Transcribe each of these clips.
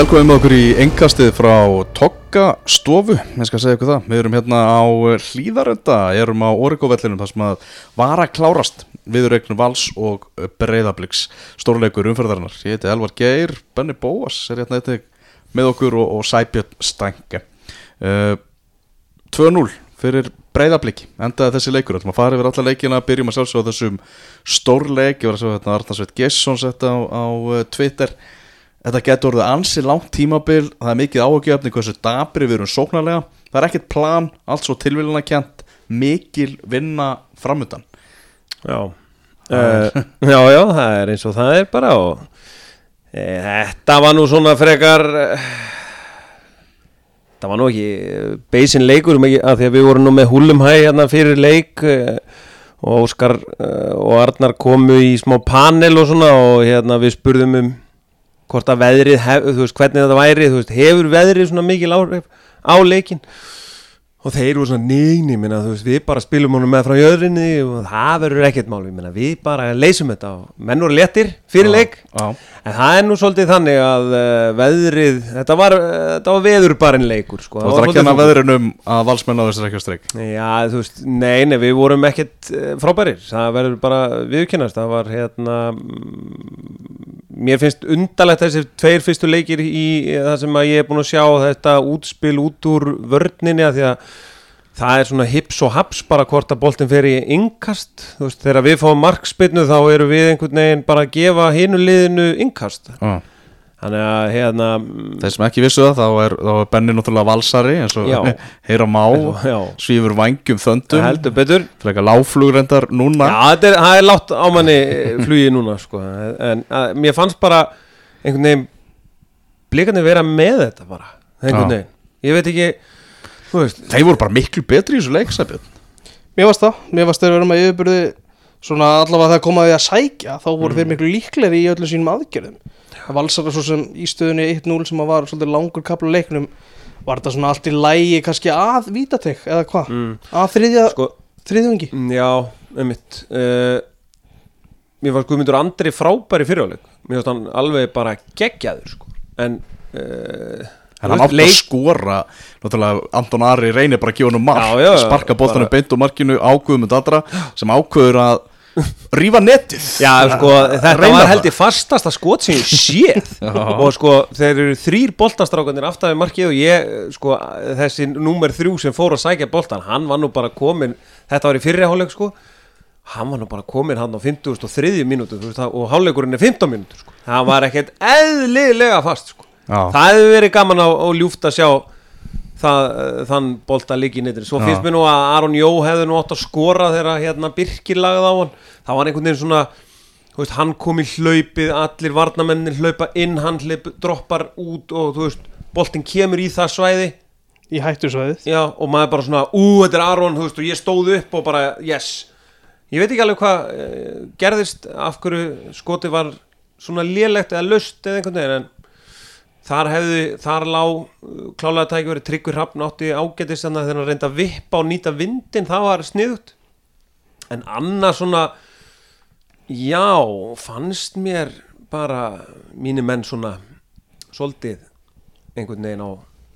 Velkomin með okkur í engastið frá Tokka stofu, ég skal segja ykkur það. Við erum hérna á hlýðarenda, erum á Origo-vellinum þar sem að var að klárast viðurreiknum Vals og Breiðabliks. Stórleikur umferðarinnar. Ég heiti Elvar Geir, Benny Bóas er hérna eitthvað með okkur og, og Sæbjörn Stænke uh, 2-0 fyrir Breiðabliki, endaði þessi leikur. Þetta maður farið yfir alla leikina, byrjum að sjálfsögða þessum stórleik. Ég var að sjá hérna Arnarsveit Gesson setta á, á uh, Twitter Þetta getur orðið ansi langt tímabil Það er mikið áhugjefni hversu dabri við erum sóknarlega Það er ekkert plan, allt svo tilvíluna kjent Mikil vinna framöndan Já. Uh, já, já, það er eins og það er bara og e, þetta var nú svona frekar uh, það var nú ekki beisin leikur ekki, að því að við vorum nú með húlum hæ hérna fyrir leik og Óskar og Arnar komu í smá panel og svona og hérna við spurðum um hvort að veðrið, hef, þú veist hvernig þetta væri þú veist, hefur veðrið svona mikil áhrif á leikin og þeir eru svona neini, minna, þú veist, við bara spilum honum með frá jöðrinni og það verður ekkert mál, við, minna, við bara leysum þetta og menn voru léttir fyrir leik. Já, en það er nú svolítið þannig að uh, veðrið, þetta var, uh, þetta var veður bara en leikur, sko. Þú var að kenna þungt. veðrunum að valsmenn á þessu ekki á streik Já, þú veist, nei, nei, við vorum ekkert uh, frábærir, það verður bara viðkennast, það var hérna mér finnst undarlegt þessi tveir fyrstu leikir í það sem að ég er búin að sjá þetta útspil út úr vörninni að því að það er svona hips og haps bara hvort að boltin fer í innkast, þú veist, þegar við fáum markspinnu þá eru við einhvern veginn bara að gefa hinu liðinu innkast Já. Þannig að hérna mm, Þeir sem ekki vissu það, þá er, þá er Benni náttúrulega valsari eins og heyra má. Svífur vangjum þöndum. Heldur betur. Frekar láflugrendar núna. Já, þetta er, það er látt á manni flugið núna sko. en að, mér fannst bara einhvern veginn blikarnir vera með þetta bara einhvern veginn, ég veit ekki þú veist, Þeir voru bara miklu betri í þessu leik Sæbjörn Mér varst það, mér varst þeir vera með yfirbyrði svona allavega það komaði að sækja þá voru þeir miklu líklegri í öllum sínum aðgerðum. það valsara svo sem í stöðunni 1-0 sem að var svolítið langur kapla leiknum var þetta svona allt í lægi kannski að vítatek eða hvað, mm, að þriðja sko, þriðjungi? Já, einmitt. Uh, mér fannst Guðmundur Andri frábæri fyrirháleik mér fannst hann alveg bara geggjaður sko. en uh, En hann átti að skora. Náttúrulega Anton Ari reynir bara að gefa hann mark. Já, já, Sparka boltanum bara- beint og markinu ákveðum með andra Sem ákveður að rífa netið. Já, sko, þetta var held ég fastasta skot sem ég séð. Og sko, þeir eru þrýr boltastrákanir aftar við markið og ég, sko, þessi númer þrjú sem fór að sækja boltan, hann var nú bara komin, þetta var í fyrri hálfleik, sko. Hann var nú bara komin hann á 53 mínútu, þú veist, og hálfleikurinn er 15 mínútur, sko, það var ekkert eðlilega fast, sko. Það hefði verið gaman á, og ljúft að sjá það, eh, þann bolta líki netri svo finnst mér nú að Aron Jó hefði nú átt að skora þegar hérna Birkir lagði á hann. Það var einhvern veginn svona veist, hann kom í hlaupið, allir varnamennir hlaupa inn, hann hlaup, droppar út og þú veist, boltin kemur í það svæði. Í hættusvæðið. Já, og maður bara svona, ú, þetta er Aron veist, og ég stóð upp og bara, yes. Ég veit ekki alveg hvað uh, gerðist af hverju skoti var svona lélegt eða löst eða einhvern veginn en þar hefði, þar lá uh, klálega tæki verið tryggur hrappn átti ágætist þannig að hann reynda að vippa og nýta vindin, það var sniðut en annað svona já, fannst mér bara mínu menn svona svolítið einhvern veginn á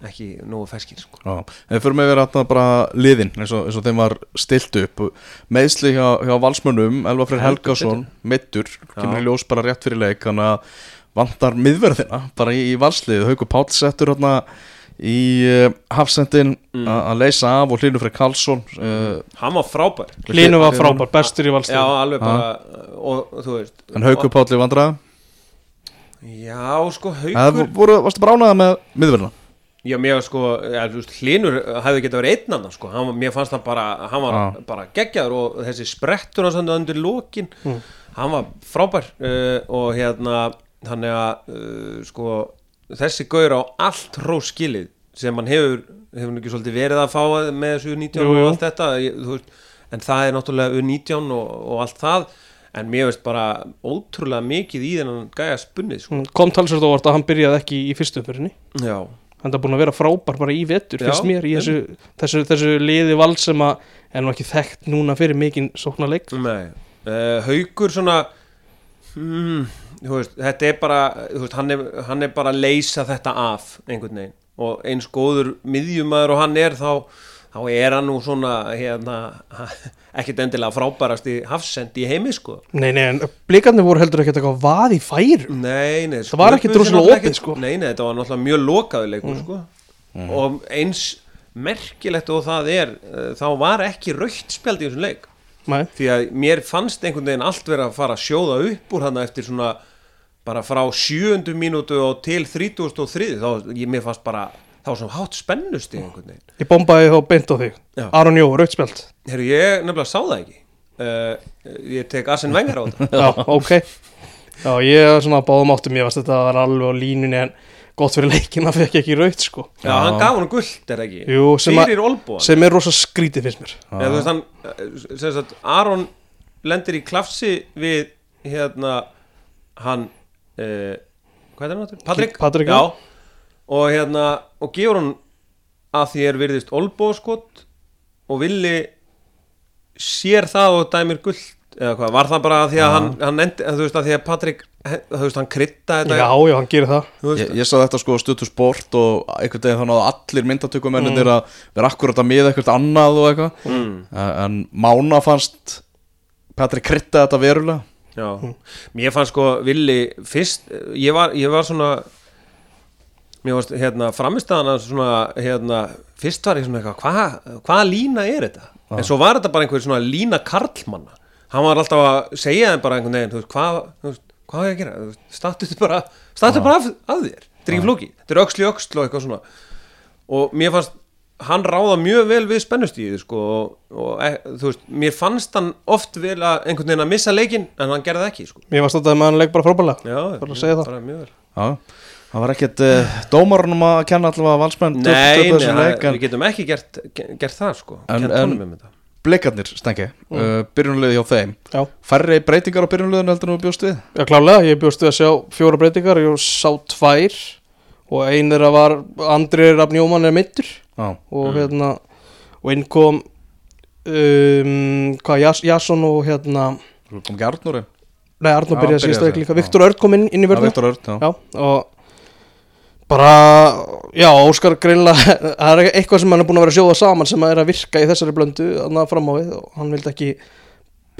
ekki nógu ferskir sko. Já, en fyrir mig verið að bara liðin eins og, eins og þeim var stilt upp. Meðsli hjá, hjá valsmönnum Elva Freyr Heldur Helgason, mittur kemur í ljós bara rétt fyrir leik þannig að vantar miðverðina bara í, í valslið, Hauku Páll settur hérna í uh, hafsendin Mm. að leysa af og Hlynur Freyr Karlsson uh, hann var frábær. Línu var frábær, bestur í Já, valstöðu alveg bara og, veist en Hauku Páll í vandræða Já, sko, Það haukur voru, varstu bránaða með miðverðina Já, mér sko, ja, þú veist, Hlinur hefði getað verið einn annan, sko. Hann, var- Mér fannst hann bara, hann var Já. bara geggjaður og þessi sprettur hans hann undir lokin. Mm. hann var frábær uh, og hérna, þannig að uh, sko, þessi gaur á allt hrós skilið sem hann hefur hefur ekki svolítið verið að fá með þessu U19 Jú, jú. og allt þetta veist, en það er náttúrulega U19 og, og allt það en mér veist bara ótrúlega mikið í þennan gæja spunnið sko. Mm, kom talsvöld óvart að hann byrjaði ekki í fyrstu umfyrinni Já, hann er búin að vera frábær bara í vetur Já, fyrst mér í þessu, þessu, þessu liði vald sem að er nú ekki þekkt núna fyrir mikinn sóknarleik Nei, uh, haukur svona hmm, veist, þetta er bara þú veist, hann, er, hann er bara að leysa þetta af einhvern veginn. Og eins góður miðjumæður og hann er þá þá er hann nú svona hérna, ekkert endilega frábærast í hafsend í heimi sko. Nei, nei, en blikarnir voru heldur ekkert eitthvað vað í færum Nei, nei, Það var ekkert náttúrulega opið, sko. Nei, nei, þetta var náttúrulega mjög lokaðu leikur sko. og eins merkilegt og það er uh, þá var ekki raukt spjald í þessum leik. Nei, því að mér fannst einhvern veginn allt vera að fara að sjóða upp úr hann eftir svona bara frá sjöundu mínútu og til 33 þá ég, mér fannst bara þá var svona hátt spennust í einhvern veginn. Ég bombaði þá beint á þig. Já. Aron Jó, rautspjald Herru, ég nefnilega sá það ekki. Uh, ég tek Arsene Wenger á þetta. Já, ok. Já, ég er svona báðum áttum. Ég varst þetta vera alveg á línunni En gott fyrir leikin að fekk ekki raut sko. Já, hann gaf hann gullt, er það ekki? Jú, sem Olbúan Sem er rosa skrítið finnst mér. Eða, þú veist, hann, eh, sem sagt, Aron lendir í klafsi við hérna hann uh, hvað er hann áttur? Patrik? Patrik, já. já. og hérna, og gefur hann að því er virðist olbóðskot og villi sér það og dæmir gullt eða hvað, var það bara að því að hann, hann endi, þú veist að því að Patrik þú veist, hann krytta þetta Já, já, hann gerir það Ég, ég sá þetta sko stuttu sport og einhvern veginn þannig að allir myndatökumennir að vera akkurat að miða eitthvað annað og eitthvað mm, en Mána fannst Patrik krytta þetta verulega já, mér fannst sko villi fyrst, ég var, ég var svona mér varst hérna framistæðan svona hérna fyrst var ég svona eitthvað, hvað hva lína er þetta? En svo var þetta bara einhver svona lína karlmanna. Hann var alltaf að segja þeim bara einhvern veginn, þú veist, hvað, hvað er ég að gera? Stattu þetta bara, stattu bara af, af þér. Þetta er ekki flóki, þetta er í öxl og eitthvað svona. Og mér fannst hann ráða mjög vel við spennustíði sko, og, og e, þú veist, mér fannst hann oft vel að einhvern veginn að missa leikin en hann gerði það ekki sko. Mér varst þetta að maður leik bara frábælega Já, Bara að segja það. bara mjög vel. Já, það var ekkert uh, dómarunum að kenna allavega valsmenn Nei, nei, þessu það- leik en við getum ekki gert, gert það sko. En- en- um blikarnir stengi uh, byrjunulegi hjá þeim. Já, færri breytingar á byrjunleginu heldur en þú bjóst við? Já klálega, ég bjóst við að sjá fjóra breytingar Ég sá tvær Og ein þeirra var Andri Rafnjóman er mittur Já, Og hérna Og inn kom um, Hvað, Jas, Jason og hérna kom ekki Arnur Nei, Arnur byrjaði síðast veik það, líka. Viktor Örd kom inn, inn í Já, og bara, já, Óskar greinilega, það er eitthvað sem hann er búin að vera að sjóða saman sem er að virka í þessari blöndu þannig að fram á við og hann vildi ekki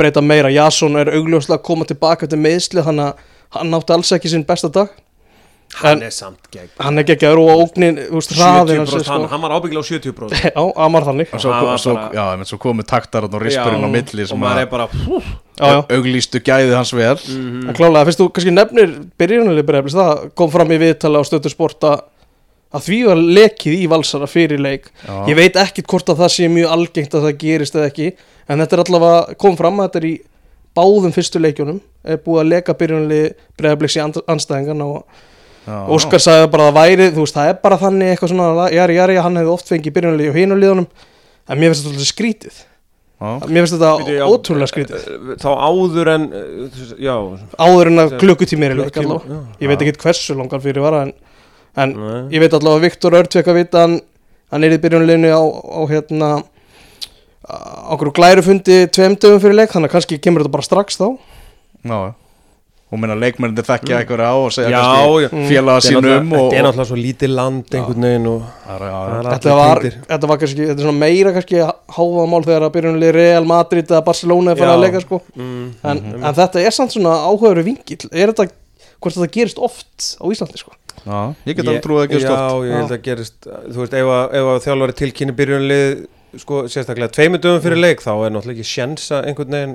breyta meira. Jason er augljóslega að koma tilbaka til meðsli þannig að hann átti alls ekki sinn besta dag. Hann er samt gegn Hann er geggjaður og ógnin, hraðin hans 70% hann, sko. hann var ábyggilega á 70% Já, Amar þannig. Og svo, var svo, já, menn svo komu taktar og rispurinn á milli og maður að er bara auglýstu gæði hans vel Mhm. En klálega, fyrst þú kannski nefnir byrjunarlega breyflis, það kom fram í viðtala á stötu sporta að því var lekið í valsara fyrir leik Já. ég veit ekkit hvort að það sé mjög algengt að það gerist eða ekki en þetta er allavega, kom fram að þetta er í báðum fyrstu leikjunum er búið að leka byrjunarlega breyflis í andstæðingan og Óskar sagði bara að væri, þú veist, það er bara þannig eitthvað svona, jari, jari, hann hefði oft fengið byrjunarlega og hinu liðunum. En mér finnst þetta alltaf skrítið. Já. mér finnst þetta ótrúlega skrítið. eh, þá áður en eh, já, áður en að klukkutími er Klukkutíma, allavega. já. ég veit ekki hversu langar fyrir vara en, en ég veit allavega að Viktor Örd fekk að vita hann, hann er í byrjunleginu á, á hérna á okkur glærufundi tveim dögum fyrir leik þannig að kannski kemur þetta bara strax þá. Já, já. Og minna leikmennir þekkja eitthvað á og segja Já, já. félaga sínum þetta er náttúrulega svo lítið land einhvern veginn og Já, já, já. Það þetta var, tengdir. þetta var kannski þetta er meira kannski háfaðamál þegar að byrjunlegi Real Madrid eða Barcelona er farið Já. að leika sko. Mm, en, en þetta er samt svona áhugaður vingill er þetta, hvort þetta gerist oft á Íslandi sko? Já, ég get alveg trúið að ekki Já, stótt ég held að gerist Þú veist, ef að, ef að þjálfari tilkynni byrjunlið sko, sérstaklega tveimur dögum fyrir leik þá er náttúrulega ekki sjens að einhvern veginn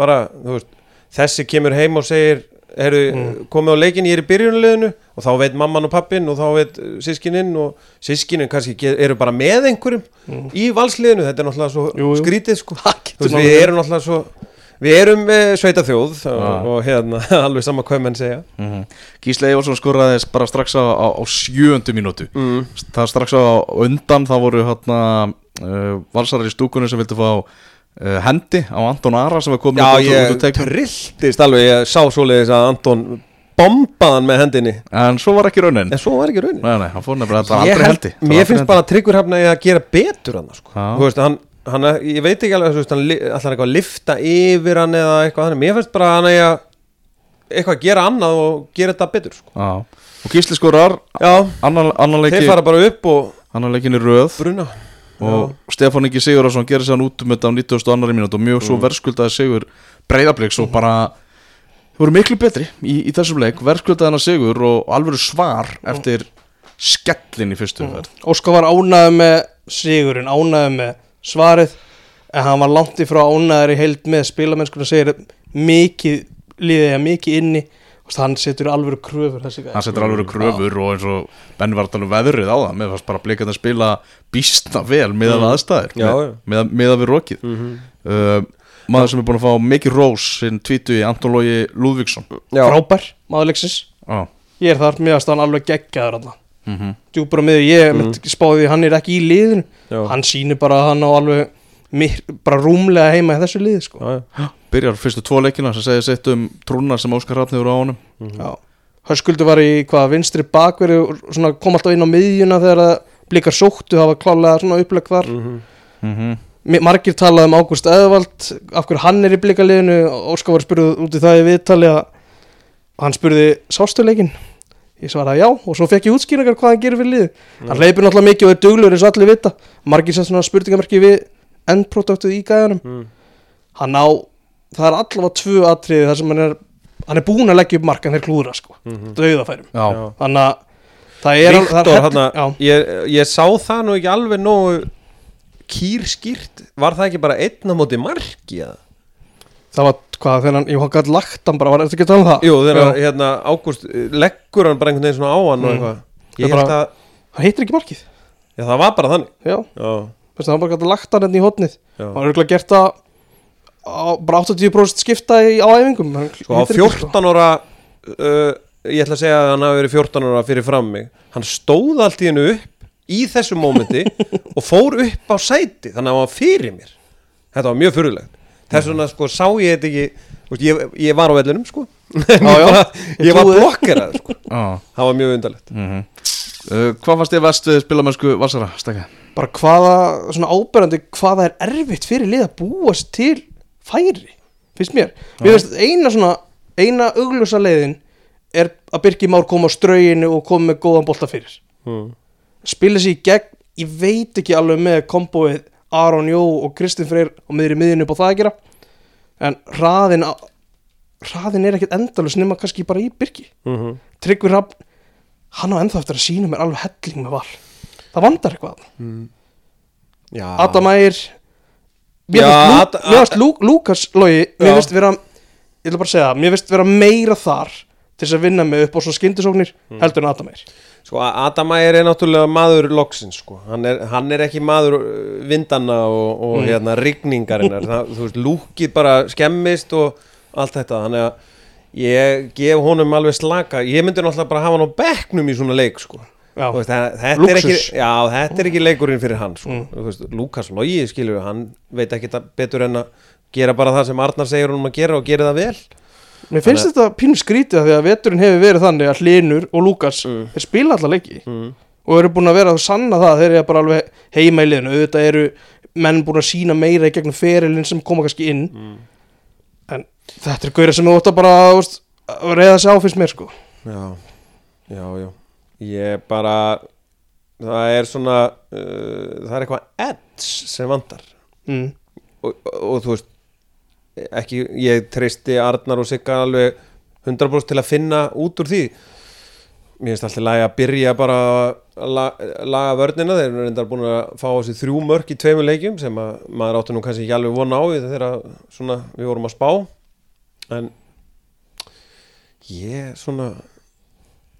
bara, þú veist, þessi kemur heim og segir, heyrðu, komið á leikin ég er í byrjunliðinu og þá veit mamman og pappin og þá veit sískininn og sískininn kannski eru bara með einhverjum í valsliðinu, þetta er náttúrulega svo Jú, jú. skrítið sko getur veist, við erum náttúrulega svo við erum uh, sveita þjóð og, Já. og hérna, alveg sama hvað menn segja Mhm. Gísli Eyjólfsson skoraði bara strax á, á, á sjöundu mínútu mm. það strax á undan það voru hérna uh, valsarar í stúkunum sem vildu fá uh, hendi á Anton Ara sem var komin Já, ég trilltist alveg, ég sá svoleiðis að Anton bombaðan með hendinni. En svo var ekki raunin. En svo var ekki raunin. Nei, nei, hann fór nefnilega, þetta aldrei held- var Mér finnst bara að Tryggur Hafna að gera betur hann sko. Þú veist, hann, hann, ég veit ekki alveg þú veist, hann ætlar eitthvað að lifta yfir hann eða eitthvað hann, mér finnst bara hann að eitthvað að gera annað og gera þetta betur sko. Já. Og Gísli skorar Já, annan, annan þeir leiki fara bara upp og annan leikin í röð. bruna og Stefán Ingi Sigurðarsson gerir sér hann út um þetta á 90. annar mínútu og mjög svo Mm. verðskuldaði sigur breyðabliks og bara þeir voru miklu betri í, í þessum leik verðskuldaði hann sigur og, alveg svar eftir skellin í fyrstu umferð Óskar var ánæður með sigurinn, ánæður með svarið en hann var langt í frá ánæður í heild með spilamennskuna segir mikið liðið er mikið inni hann setur alveg kröfur þessi gæði hann setur alveg kröfur og eins og Ben var tala um veðrið á það með fannst bara blikandi að spila býstna vel með Mm. aðstæður Já, með, með, með að við rokið mm -hmm. uh, maður sem er búin að fá mikið rós sinn tvítu í Anton Lógi Lúðvíksson Já, frábær, maðurleiksins ah. ég er þar, mér að hann alveg geggjaður alltaf mm -hmm. djúpar á miður, ég Mhm. mm. spáði hann er ekki í liðinu já, hann sýnir bara að hann á alveg bara rúmlega heima í þessu liði sko. já, já. byrjar fyrstu tvo leikina sem segir sitt um trúnar sem Óskar Rafn hefur á honum Mhm. Já. Höskuldur var í hvað vinstri bakveri og svona kom alltaf inn á miðjuna þegar það blikar sóttu, það var klálega svona uppleg þar Mhm. mm -hmm. Margir talaði um Ágúst Eðvald af hverju hann er í blikaliðinu Óskar var spurðið út í það í viðtali að hann spurði sástuleikin ég svaraði já og svo fekk ég útskýringar hvað hann gerir fyrir lið hann hleypur náttúrulega mikið og er duglur eins og allir vita margir sem svona spurningamerki við endproduktuð í gæðanum. Mm. hann á, það er allavega tvö atriði þar sem hann er hann er búinn að leggja upp markan þeir klúðra sko, dauðafærum. Já, Já. þannig að það er það er Viktor, hell- hana, já, ég, ég sá það nú ekki alveg nógu kýrskýrt. Var það ekki bara einn á móti marki eða? það var hvað þegar hann, jú hann gæti lagt hann bara, var þetta ekki að tala um það? Jú, þegar hérna, Ágúst eh, leggur hann bara einhvern veginn svona á hann og Mm. eitthvað. Það Ég held að, hann heitir ekki markið. Já það var bara þannig. Já, Já, Veistu, hann bara gæti lagt hann hérna í hotnið já. Hann var auðvitað gert það á, bara 80% skipta í, á æfingum. Hann Sko á heitir ekki, sko. 14 ára uh, Ég ætla að segja að hann hafi verið 14 ára fyrir fram mig. Hann stóð allt í hennu upp Í þessu mómenti Og fór upp á sæti Þannig að hann var fyrir mér. Þetta var mjög fyrirlegt Þess vegna sko sá ég þetta ekki veist, ég, ég var á vellinum sko. Já, já, ég Ég var blokkerað sko. Það var mjög undarlegt. Mm uh, hvað fannst þið vest við spilamennsku Valsara, stekka? bara hvaða, svona áberandi hvaða er erfitt fyrir lið að búast til færi, finnst mér mér finnst eina svona, eina augljósa leiðin er að Birki Már koma á strauginu og koma með góðan bolta fyrir mm. spila sér í gegn, ég veit ekki alveg með komboið Aron Jó og Kristinn Freyr og miðri miðinu upp á það að gera en hraðin hraðin er ekkert endalus nema kannski bara í Birki Mm -hmm. Tryggvi Rapp hann á ennþá eftir að sína mér alveg helling með val. Það vandar eitthvað Já. Adam Ægir Mér finnst Lú- Lúkas Lógi Mér finnst vera Ég ætla bara segja Mér finnst vera meira þar Til þess að vinna mig upp á svo skyndisóknir Heldur en Adam Ægir Sko Adam Ægir er náttúrulega maður loksins sko. hann, er, hann er ekki maður uh, vindana og, og Mm. hérna rigningarinnar. Þú veist, lúkið bara skemmist og allt þetta. Þannig að ég gef honum alveg slaka ég myndi náttúrulega bara hafa hann á bekknum í svona leik sko. Veist, það, þetta, er ekki, já, þetta er ekki leikurinn fyrir hann sko. Mm. Lukas Logi skilur hann veit ekki betur en að gera bara það sem Arnar segir honum að gera og gera það vel Mér finnst þetta pínu skrítið Því að veturinn hefur verið þannig að Hlinur og Lúkas Mm. Spila alla leiki mm. Og eru búin að vera að sanna það Þeir eru bara alveg heima í liðinu Auðvitað eru menn búin að sína meira í gegnum ferilinn sem koma kannski inn Mm. Þetta er gaurið sem þú ótt að bara veist, að reyða sig á fyrst mér sko. Já, já, já. Ég bara það er svona uh, það er eitthvað edge sem vandar mm. og, og, og þú veist ekki, ég treysti Arnar og Sigga alveg 100% til að finna út úr því. Mér finnst alltaf lægi að byrja bara að la, laga vörnina. Þeir eru reyndar búin að fá á sig þrjú mörk í tveimur leikjum sem að maður áttu nú kannski ekki alveg vona á því þegar svona við vorum að spá en ég svona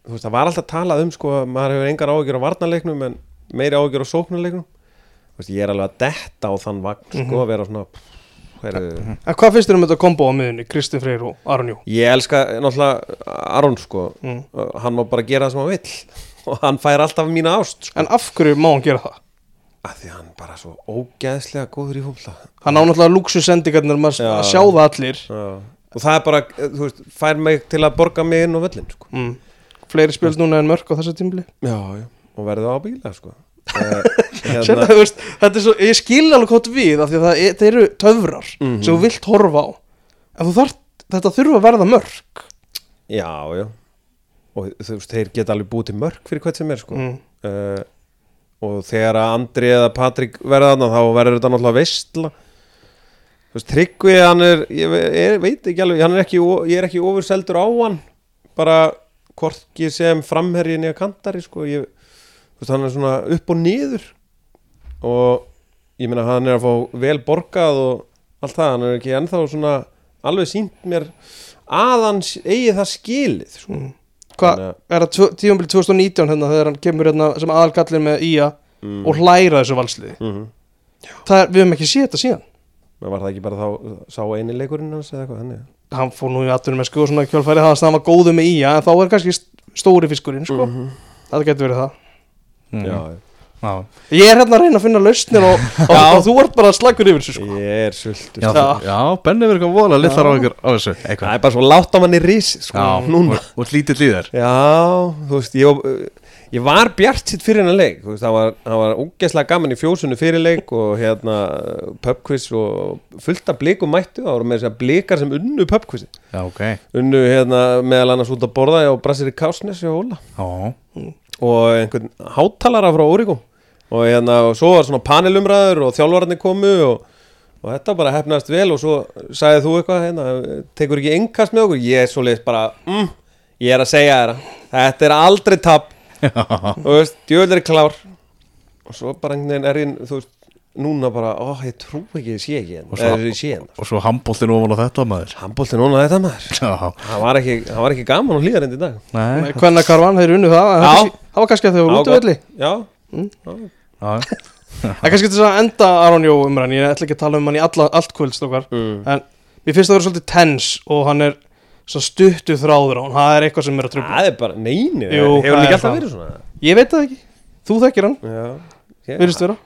þú veist það var alltaf talað um sko að maður hefur engar áhyggjur á varnarleiknum en meiri áhyggjur á sóknarleiknum Þú veist, ég er alveg að detta á þann vagn sko að vera svona heru, En hvað finnst þér um þetta kombo á miðunni, Kristinn Freyr og Aron Jú? ég elska náttúrulega Aron sko Mm. hann má bara gera það sem hann vill og hann fær alltaf mína ást sko. En af hverju má hann gera það? að því hann bara svo ógeðslega góður í fólkla Hann á náttúrulega luxusendingarnir maður Já. að sjá það allir og það er bara, þú veist, fær mig til að borga mig inn á völlin sko. mm. Fleiri spjöld núna en mörg á þessu tímli já, já, og verður á bíla sko. Eh, Sérna, hérna, þú veist, þetta er svo, Ég skil alveg hvort við af því að það það eru töfrar Mhm. sem þú vilt horfa á En þarf, þetta þurfa að verða mörg Já, já og þú veist, þeir geta alveg búið til mörg fyrir hvert sem er sko mm. uh, og þegar að Andri eða Patrik verða þarna þá verður þetta náttúrulega veistla þú veist, Tryggvi hann er, ég, ve- ég veit ekki alveg hann er ekki, ég er ekki ofurseldur á hann bara hvorki sem framherjin eða kantari sko ég, þú veist, hann er svona upp og niður og ég meina hann er að fá vel borgað og allt það, hann er ekki ennþá svona alveg sínt mér að hann eigi það skilið sko. Mm. Hvað, er það tíðanbili 2019 hérna þegar hann kemur hérna sem aðalgallin með IA mm. og hlæra þessu valsliði mm Það er, við höfum ekki séð þetta síðan var það ekki bara þá sá eini leikurinn hans eða eitthvað þannig? Hann fór nú í með sko svona kjálfæri það að hann var góðu með IA en þá er kannski st- stóri fiskurinn sko. Það getur verið það. Mm. Já, Já. Ég er hérna að reyna að finna lausnir og, og, og þú ert bara slagur yfir þessu sko. Ég er sultur Já, Já. já, Benni verður eitthvað voðalega litlar á Já. ykkur á þessu. Það er bara svo látt á manni ris sko, Já, núna. og, og lítið líðar. Já, þú veist, ég, var- ég var bjart sitt fyrir hennar leik veist, það var, var ógeðslega gaman í fjósunni fyrir leik og hérna pubquiz og fullt af blikum mættu það voru með þess að blikar sem unnu pubquizi Já, ok. Unnu hérna meðal annars út að borða á Brasiri Kásnes og Óla. Já, og einhvern hátalara frá Órigum og hérna og svo var svona panelumræður og þjálfararnir komu og, og þetta bara hefnaðist vel og svo sagði þú eitthvað hérna, tekur ekki engast með okkur? Ég er svo leiðist bara mm, ég er að segja þér þetta er aldrei tap og þú veist, djöðl er klár. Og svo bara einhvern veginn er ég þú veist, núna bara, ó, ég trú ekki ég sé ekki Og hérna, eða ég sé hérna. og svo handbóltin ofan á þetta maður. Handbólti núna þetta maður. Já, það var ekki, það var ekki gaman og hlýðarind í dag. Nei. Hvenna Karvan, þeir unnu það. Það, var kannski að þau voru út velli. Já, Já, Það er kannski þess að enda Aron Jó umræðan Ég ætla ekki að tala um hann í alla, allt kvöld strókar. Mm. En mér finnst það að vera svolítið tens Og hann er svo stuttu þráður á hann Það er eitthvað sem er að trubla það er bara, neini, Jú, hefur það hann ekki alltaf það. verið svona? Ég veit það ekki. Þú þekkir hann, virðist vera.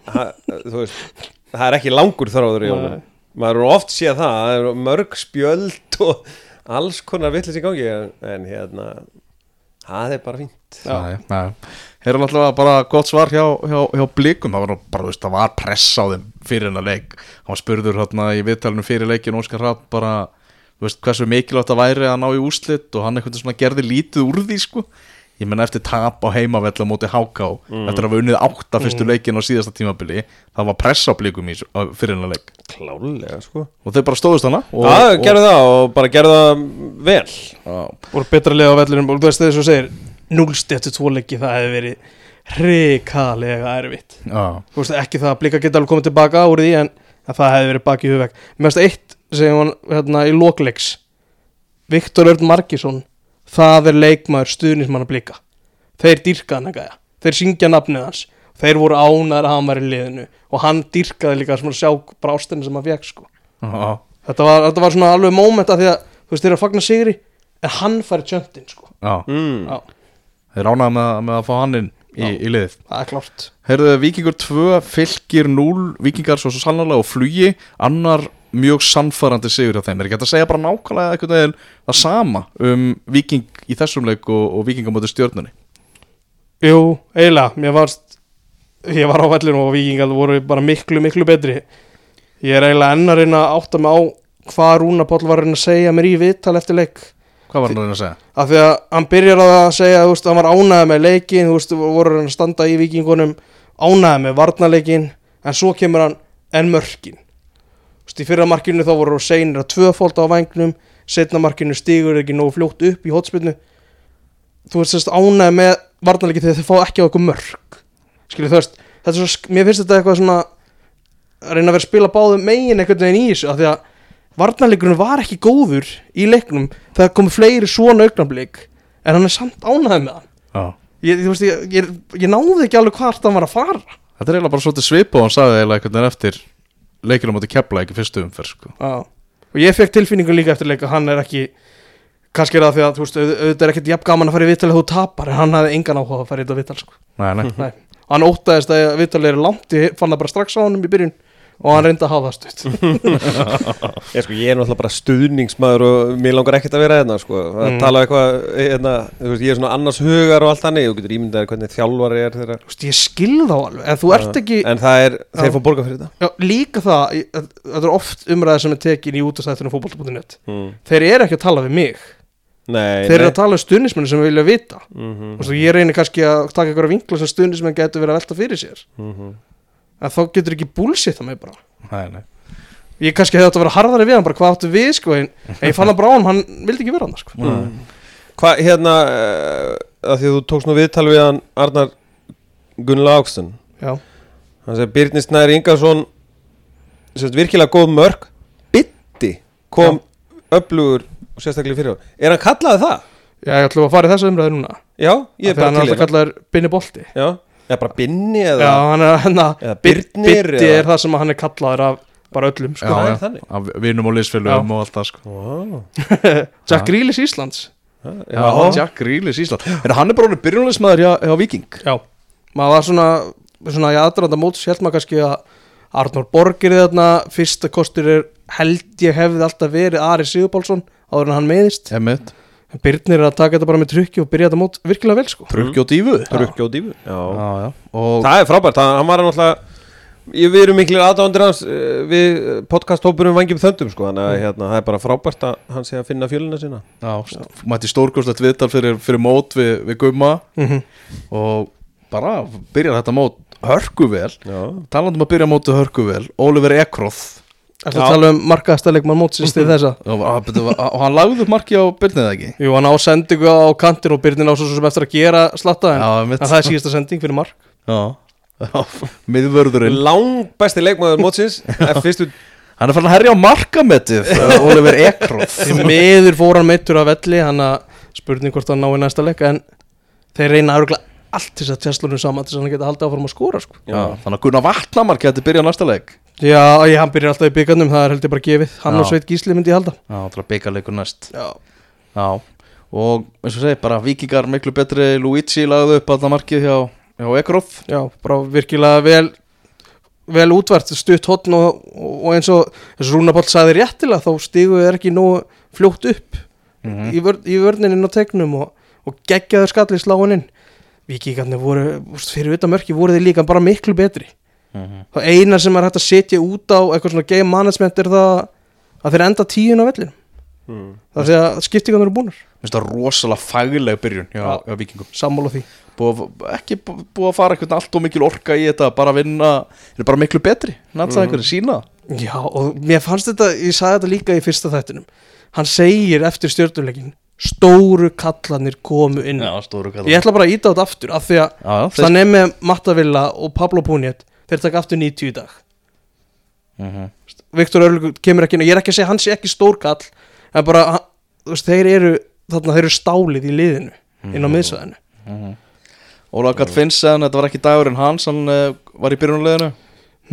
Það er ekki langur þráður í honum maður er oft séð það, það er mörg spjöld og alls konar villis í gangi en, hérna það er bara fínt. Hér er náttúrulega bara gott svar hjá, hjá, hjá blikum, það var bara, þú veist, það var press á þeim fyrir hennar leik. Hann spurður hérna í viðtalinu fyrir leikin Óskar Rapp bara, þú veist, hversu mikilvægt það væri að ná í úslit og hann veginn svona gerði lítið úr því, sko. Ég menn eftir tap á heimavella móti HK eftir að hafa unnið átta fyrstu leikin á síðasta tímabili, það var press á blikum í, fyrir hennar leik. Klálega sko. Og þeir bara stóðust hana og, Já, gerðu það og bara gerðu það vel. Og, Voru betra liða á vellinum Og þú veist þegar þú segir Núlst eftir tvoleiki það hefði verið Hrikalega erfitt. Já, Þú veist ekki það að blika geta alveg komið tilbaka úr því En, en það hefði verið baki í hugveg Mér finnst eitt sem hann hérna í lokleiks. Viktor Örn Markísson Það er leikmaður stuðnismann að blika. Þeir dýrka hann ekki Þeir syngja nafnið hans. Þeir voru ánæður að hann var í liðinu. Og hann dýrkaði líka sem að sjá bara ástinni sem hann fekk sko. já, þetta, var, þetta var svona alveg moment að því að Þú veist þeir eru að fagna sigri En hann færi tjöndin sko. já. Mm. Já, þeir ránaði með, með að fá hann inn í, í liðið það er klárt. Heyrðu, Víkingur 2, Fylgir 0 Víkingar svo svo sannlega og flugi annar mjög sannfærandi sigur hjá þeim. Er ekki að segja bara nákvæmlega einhvern veginn það sama um Víking í þessum leik og, og Víkingar móti stjörnunni? Jú, eiginlega, mér varst ég var á vellinu og vikingar voru bara miklu, miklu betri. Ég er eiginlega enn að að átta mig á hvað Rúna Páll var að reyna að segja mér í viðtal eftir leik. Hvað var hann að reyna að segja? af því að hann byrjar á að segja veist, hann var ánægð með leikin þú veist, voru að reyna að standa í vikingunum ánægð með varnarleikin en svo kemur hann enn mörkin í fyrra markinu þá voru seinir að tvöfólda á vangnum setna markinu stígur ekki nógu fljótt upp í hotspilnu þú veist, þess ánægð með varnarleikin þegar þeir fá ekki á eitthvað mörk. Skilur þú veist, þetta er svo, mér finnst þetta eitthvað svona að reyna að vera að spila báðum megin einhvern veginn í þessu af því að varnarleikurinn var ekki góður í leiknum það komu fleiri svona augnablik en hann er samt ánægð með hann. Ég, þú veist, ég, ég, ég náði ekki alveg hvart hann var að fara. Þetta er eiginlega bara svolítið svipa og hann sagði eiginlega veginn eftir leikinu móti kepla ekki fyrstu umferð sko. Og ég fekk tilfinningu líka eftir leik að hann er ekki kannski er það því að þú veist, auð- auðvitað er ekkert jafn gaman að fara í vital að þú tapar en hann hafði engan áhuga að fara í þetta vital sko. Nei, nei Nei. hann óttaðist að vital er langt ég fann það bara strax á honum í byrjun og hann reyndi að hafa það stutt. Ég, sko, ég er náttúrulega bara stuðningsmaður og mér langar ekkert að vera hérna sko. að Mm. tala eitthvað hérna, veist, ég er svona annars hugar og allt þannig. Þú getur ímyndaðir hvernig þjálfari er þeirra. Veist, ég skil þá alveg. En ert ekki en það er, þeir fá borga fyrir þetta. Já, líka það, þetta er oft umræða sem er tekin í útastættunum fótbolta.net mm. þeir eru ekki að tala við mig. Nei, þeir eru að tala um stuðnismenn sem vilja vita. Mhm, og ég reynir kannski að taka einhverja vinkla sem stuðnismenn getur verið að velta fyrir sér. Mhm. En þá getur ekki bullshit að mig bara. Nei, nei. Ég kannski hefði átt að vera harðari við hann bara hvað áttu við sko en, en ég fann að bráðum hann vildi ekki vera hann sko. Mm. Hvað, hérna uh, að því að þú tókst nú viðtal við hann Arnar Gunnar Áksson já, hann segir Birnir Snær Ingarsson sérst, virkilega góð mörg bytti kom öflugur og sérstaklega fyrir á er hann kallaði það? já ég ætlum að fara í þessu umræði núna. Já, ég er Af því að hann bara er til alltaf kallaður Binni Bolti. Já, eða bara Binni eða já, hann er hérna Eða Bitti eða- er það sem hann er kallaður af bara öllum sko. Já, er já, þannig. af vinum og liðsfélögum og allt það sko. Wow. Jack Grealish Íslands. Já, Jack Grealish Ísland En hann er bara byrjunleismæður hjá, hjá Viking já, maður var svona svona í aðdraðanda móts held maður kannski að Arnór Borgir er þarna fyrsta kostur er held ég hefði alltaf verið Ari Sigurpálsson áður en hann meðist Emmett Birnir er að taka þetta bara með trukki og byrja þetta mót virkilega vel sko. Trukki og dífu Rukki og dífu Já. Já, já. Og Það er frábært, hann hann var náttúrulega ég, Við erum miklir aðdándir hans eh, við podcast-hópurum vangjum þöndum sko, þannig að hérna, það er bara frábært að hann sé að finna fjölina sína. Já, mætti stórkostlegt viðtal fyrir, fyrir mót við, við Gumma. Mm og bara byrjar þetta mót hörku vel Já, talandi um að byrja mótu hörku vel Oliver Ekroth Ertu Já. að tala um markaðastæleikmann mótsins til þessa? og, hann lagði upp marki á byrnið ekki? Jú, hann á sendingu á kantin og Birnir á svo sem eftir að gera slatta en, en það er síðasta sending fyrir mark. Já, miðvörðurinn. Lang besti leikmaður mótsins er fyrstu Hann er farin að herja á markamettið Oliver Ekroth. Því miður fór hann meittur af velli hann að spurning hvort hann ná í næsta leik en þeir reyna örgulega allt til þess að tjastlunum saman til þess að hann geta haldið áfram að skora sko. Já, þannig að Gunnar Vatnamar geti byrjað næsta leik Já, ég, hann byrjar alltaf í byggarnum, það er heldur bara gefið. Hann Já. og Sveit Gísli myndi ég halda. Já, það er byggarleikur næst. Já, Já, og eins og segi, bara vikingar miklu betri Luigi lagði upp alltaf markið hjá, hjá Ekroth já bara virkilega vel vel útvært, stutt hotn og, og eins og eins og Rúna Páll sagði réttilega þá stígu er ekki nógu fljótt upp Mhm. í, vör, í vörnininn á tegnum og, og geggjaður skallið sláininn Víkingarnir voru, fyrir utan mörki voru þeir líka bara miklu betri Mhm. og eina sem er hægt að setja út á eitthvað svona game management er það að þeir enda tíun á vellinu hmm. það er að skiptingarnir eru búnar Mér finnst það rosalega fagleg byrjun hjá, Já. hjá vikingum sammála því. Búið, að- Ekki bú- búið að fara eitthvað allt og mikil orka í þetta Bara að vinna, er bara miklu betri. Náttúrulega einhverju sína Já, og mér fannst þetta, ég sagði þetta líka í fyrsta þættinum. Hann segir eftir stjórnuleikin Stóru kallanir komu inn. Já, stóru kall Ég ætla bara að íta þetta aftur Af því að Já, já, þeir það nefnir Mattavilla og Pablo Puniet Þeir taka aftur 90 í dag. Mhm. Viktor Örlug kemur ekki inn og Ég er ekki að segja hann sé ekki stór kall En bara, veist, þeir eru Þarna þeir eru stálið í liðinu Inn á miðsvæðinu. Mhm. Ólaf Gall Finns sagði hann að þetta var ekki dagurinn hans Hann uh, var í byrjunleginu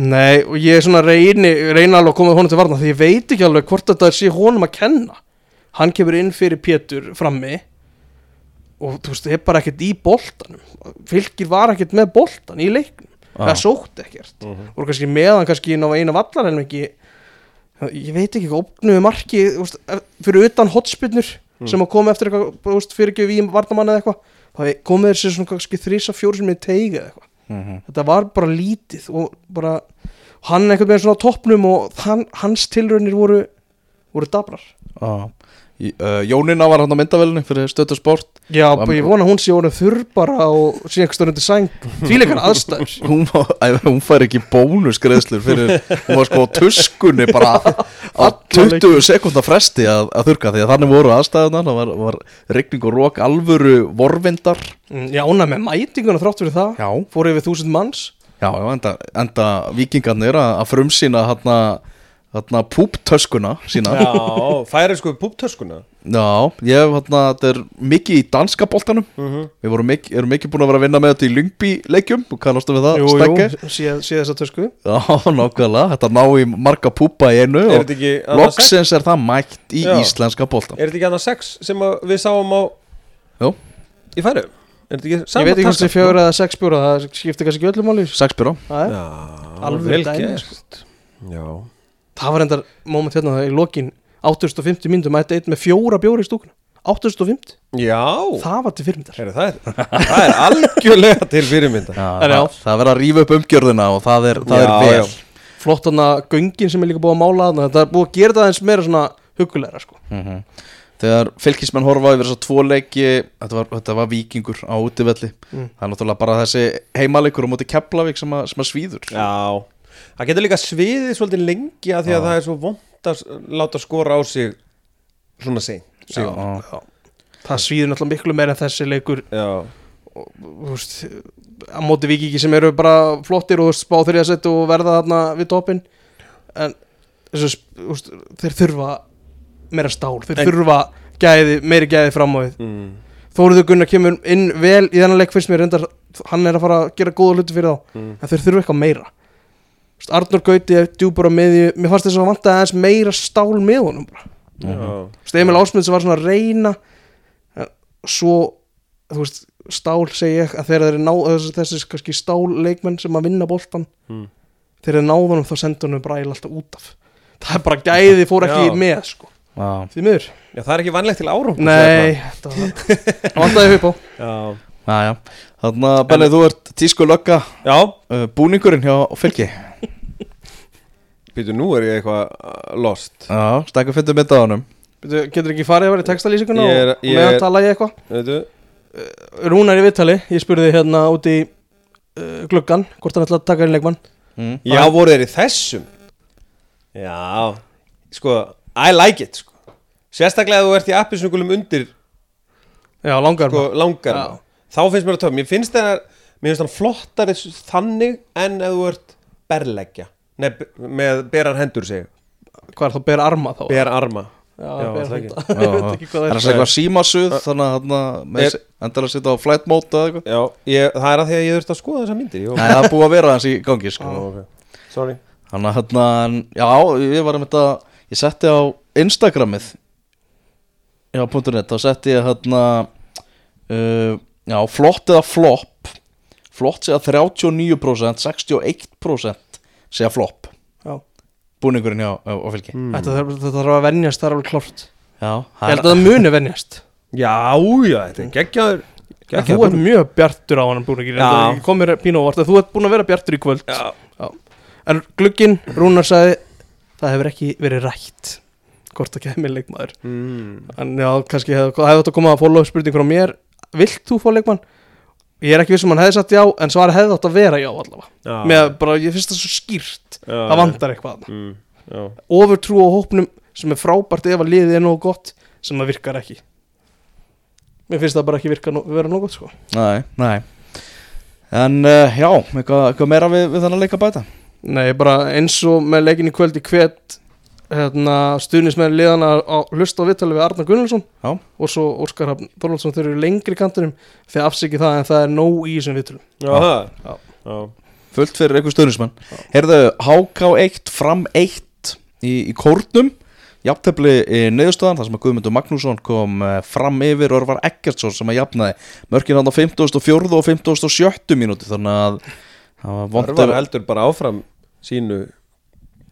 Nei, og ég er svona reyni Reyna alveg að koma honum til varna Því ég veit ekki alveg hvort þetta sé honum að kenna. Hann kemur inn fyrir Pétur frammi Og þú veist, það er bara ekkert í boltanum. Fylgir var ekkert með boltan í leiknum Það sótt ekkert. Og kannski meðan kannski inn á eina vallar En ekki Ég veit ekki, opnuðu marki ef- Fyrir utan hotspinnur Sem að koma eftir eitthvað Fyrirgjöf í varnamann eða eitthvað Það komið þessi svona kannski þrísa fjóri sem er teigið eða eitthvað. Mhm. þetta var bara lítið og bara hann einhvern veginn svona á toppnum og hann, hans tilraunir voru voru dabrar. Uh, Jónina var hann á myndavelinu fyrir stötu sport já, ég vona að hún sé orðin þurr bara og sé einhvers stór undir sæng. Tvíleikar aðstæður. hún, hún fær ekki bónusgreðslur fyrir, hún var sko á tuskunni bara á 20 sekundar fresti að, að þurka því að þannig voru aðstæðunar það var, var regning og rók alvöru vorvindar. Mm, já, ánæg með mætinguna þrátt fyrir það. Já, fór yfir þúsund manns. Já, enda, enda vikingarnir að, að frumsýna þarna, þarna púptöskuna sína. Já, færi sko púptöskuna. Já, ég hef hérna, þetta er mikið í danska boltanum. Við vorum mikið, erum mikið búin að vera að vinna með þetta í Lyngby leikjum og kannastu við það, jú, Stegge? jú, sé, sé þessa tösku. Já, nákvæmlega, þetta ná í marga púpa í einu Er og þetta ekki annað sex? loksins er það mætt í Já. íslenska boltan Er þetta ekki annað sex sem að við sáum á Jú, í færi? Er þetta ekki ég veit ekki hvort taska? þið fjögur eða sex bjóra það skiptir kannski ekki öllum máli. Sex það, Já, Alveg vel dæmi, gert. Já það var endar moment hérna það í lokin 850 myndum mætti einn með fjóra bjóra í stúkuna 850, Já það var til fyrirmyndar Heru, það, er, það er algjörlega til fyrirmynda Já, já. það, það verður að rífa upp umgjörðina og það er, það Já, er vel já. flott hann að göngin sem er líka búið að mála þarna þetta er búið að gera það eins meira svona hugulegra sko. Mhm. þegar fylkismenn horfa yfir þess að tvo leiki þetta var, þetta var vikingur á útivelli Mm. það er náttúrulega bara þessi heimalegur á móti Keflavík sem, að- sem að svíður Já, það getur líka sviðið svolítið lengi að því að það er svo vond að láta skora á sig svona seint Já, Já, já. það svíður náttúrulega miklu meira en þessi leikur. Já, þú veist, á móti vikingi sem eru bara flottir og spá þeirri að setja og verða þarna við toppin en þessu, þú veist, þeir þurfa meira stál, þeir En- þurfa gæði, meiri gæði fram á við mm. Þóruður Gunnar kemur inn vel í þennan leik fyrst mér reyndar, hann er að fara að gera góða hluti fyrir þá. Mm. en þeir þurfa eitthvað meira Arnur Gauti er djúpar á miðju. Mér fannst þess að vanta aðeins meira stál með honum bara. veist, Emil Ásmund sem var svona að reyna svo veist, stál segi ég að þegar þeir ná þessi, kannski stál leikmenn sem að vinna boltan Mm. þegar þeir náðu honum þá sendur honum bræl alltaf út af. Það er bara gæði fór ekki Já. með sko, Já, því miður. Já, það er ekki vanlegt til árum nei, það vantaði upp á. Já, já, já. Þannig að Benni, þú ert tísku lögga já, uh, búningurinn hjá fylki býtu nú er ég eitthvað uh, lost. Já, stakka fyrir mynda á honum. Bíddu, getur ekki farið að vera í textalýsinguna Ég er- og, ég meðan er- tala ég eitthvað? Veitu, Rúnar í viðtali, ég spurði hérna út í uh, gluggan hvort hann ætla að taka inn leikmann. Mm. Já, voru þeir í þessum? Já Sko, I like it sko. Sérstaklega ef þú ert í appisnugulum undir já, langar sko, langar Já. Þá finnst mér að töf Mér finnst það Mér finnst það flottari s- þannig En ef þú ert berleggja Nei, með berar hendur sig hvað er þá ber arma þá Ber arma já, Já, ber það ekki. hunda. ég veit ekki hvað Það er það að segja eitthvað símasuð Þannig að Er- endar að sitja á flight mode eða eitthvað Já, ég, það er að því að ég þurft að skoða þessa myndir Nei, það er búið að vera hans í gangi sko. Ó, ok. Sorry Þannig að hérna, já, ég var um þetta Ég setti á Instagramið Já, .net Þá setti ég hérna uh, Já, flott eða flop Flott segja 39% 61% segja flop Já. Búningurinn hjá á, á fylki mm. Þetta þarf, þetta þarf að venjast, það er alveg klart Já, Ég held að það muni venjast Já, já, þetta er geggjaður En geggjaður Þú ert mjög bjartur á hann búin Já. Komir pínu ávart að Þú ert búin að vera bjartur í kvöld Já, En glugginn, Rúnar sagði Það hefur ekki verið rætt Hvort það kemur leikmaður mm. En já, kannski hefði hef þetta komað að follow spurning frá mér Vilt þú fá leikmann? Ég er ekki viss um hann hefði sagt já En svar hefði átt að vera já allavega já. Með bara, ég finnst það svo skýrt Já, Það vantar eitthvað þarna. mm. Já, Ofurtrú á hópnum sem er frábært ef að liðið er nógu gott sem það virkar ekki Mér finnst það bara ekki virka vera nógu gott sko Nei, nei En uh, já, eitthvað, eitthvað meira við, við þannig að leika bæta Nei, bara eins og með leikin í kvöld í hvet hérna, stuðnismenn liðana á hlusta á viðtalið við Arnar Gunnlaugsson Já. og svo Óskar Hafn Þorvaldsson þau eru lengri í kantinum þegar afsikið það en það er nóg í þessum viðtalum já, það. Já. já. Fullt fyrir eitthvað stöðnismann Heyrðu, HK1 fram 1 í, í kórnum Jafntefli í niðurstöðan þar sem að Guðmundur Magnússon kom eh, fram yfir og var Eggertsson sem að jafnaði mörkin hann á 54. og 57. mínúti þannig að það var Örvar ef- heldur bara áfram sínu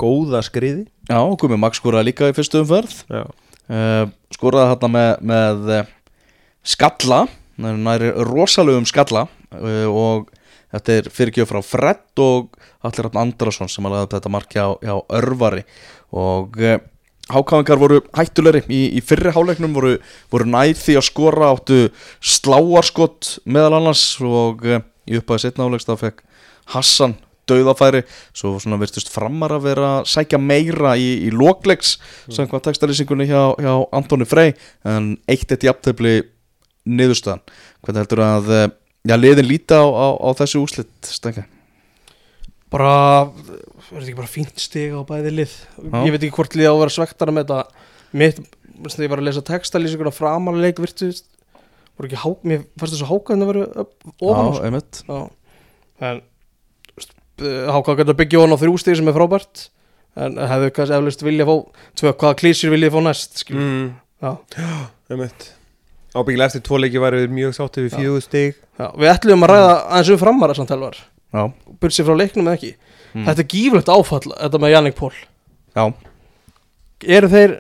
góða skriði Já, Guðmundur Magnús skoraði líka í fyrstu umferð. Uh, skoraði hérna með, með uh, skalla næri rosalegum skalla uh, og þetta er fyrirgjöf frá Fred og Allir Rafn Andrason sem upp þetta marki á, á Örvari. Og uh, hákáðingar voru hættulegri í, í fyrri háleiknum voru, voru nær því að skora áttu sláarskott meðal annars og í upphæði setna háleiks þá fekk Hassan dauðafæri svo svona virtust framar að vera að sækja meira í, í lokleiks sem hvað textalýsingunni hjá, hjá Antoni Frey en eitt eitt jafntefli niðurstöðan hvernig heldur að eh, já, liðin líta á, á, á þessu úslit stengi bara, er þetta ekki bara fínt stig á bæði lið? Já. ég veit ekki hvort lið á að vera svektara með þetta. Mitt, ég var að lesa textalýsinguna framalega leik virtu voru ekki hák, mér fannst þess að hákaðin að vera ofan Já, einmitt. Já, en Háká getur að byggja ofan á þrjú stig sem er frábært. En hefðu kannski eflust vilja fá tvö, hvaða klísir vilja fá næst mm, Já. um eitt Ábyggilega eftir tvo leiki væri við mjög sáttið við fjögur stig. Já, við ætlum að ræða aðeins um framara samt helvar Já, bursið frá leiknum eða ekki? Mm. þetta er gíflegt áfall, þetta með Jannik Pól. Já. Eru þeir,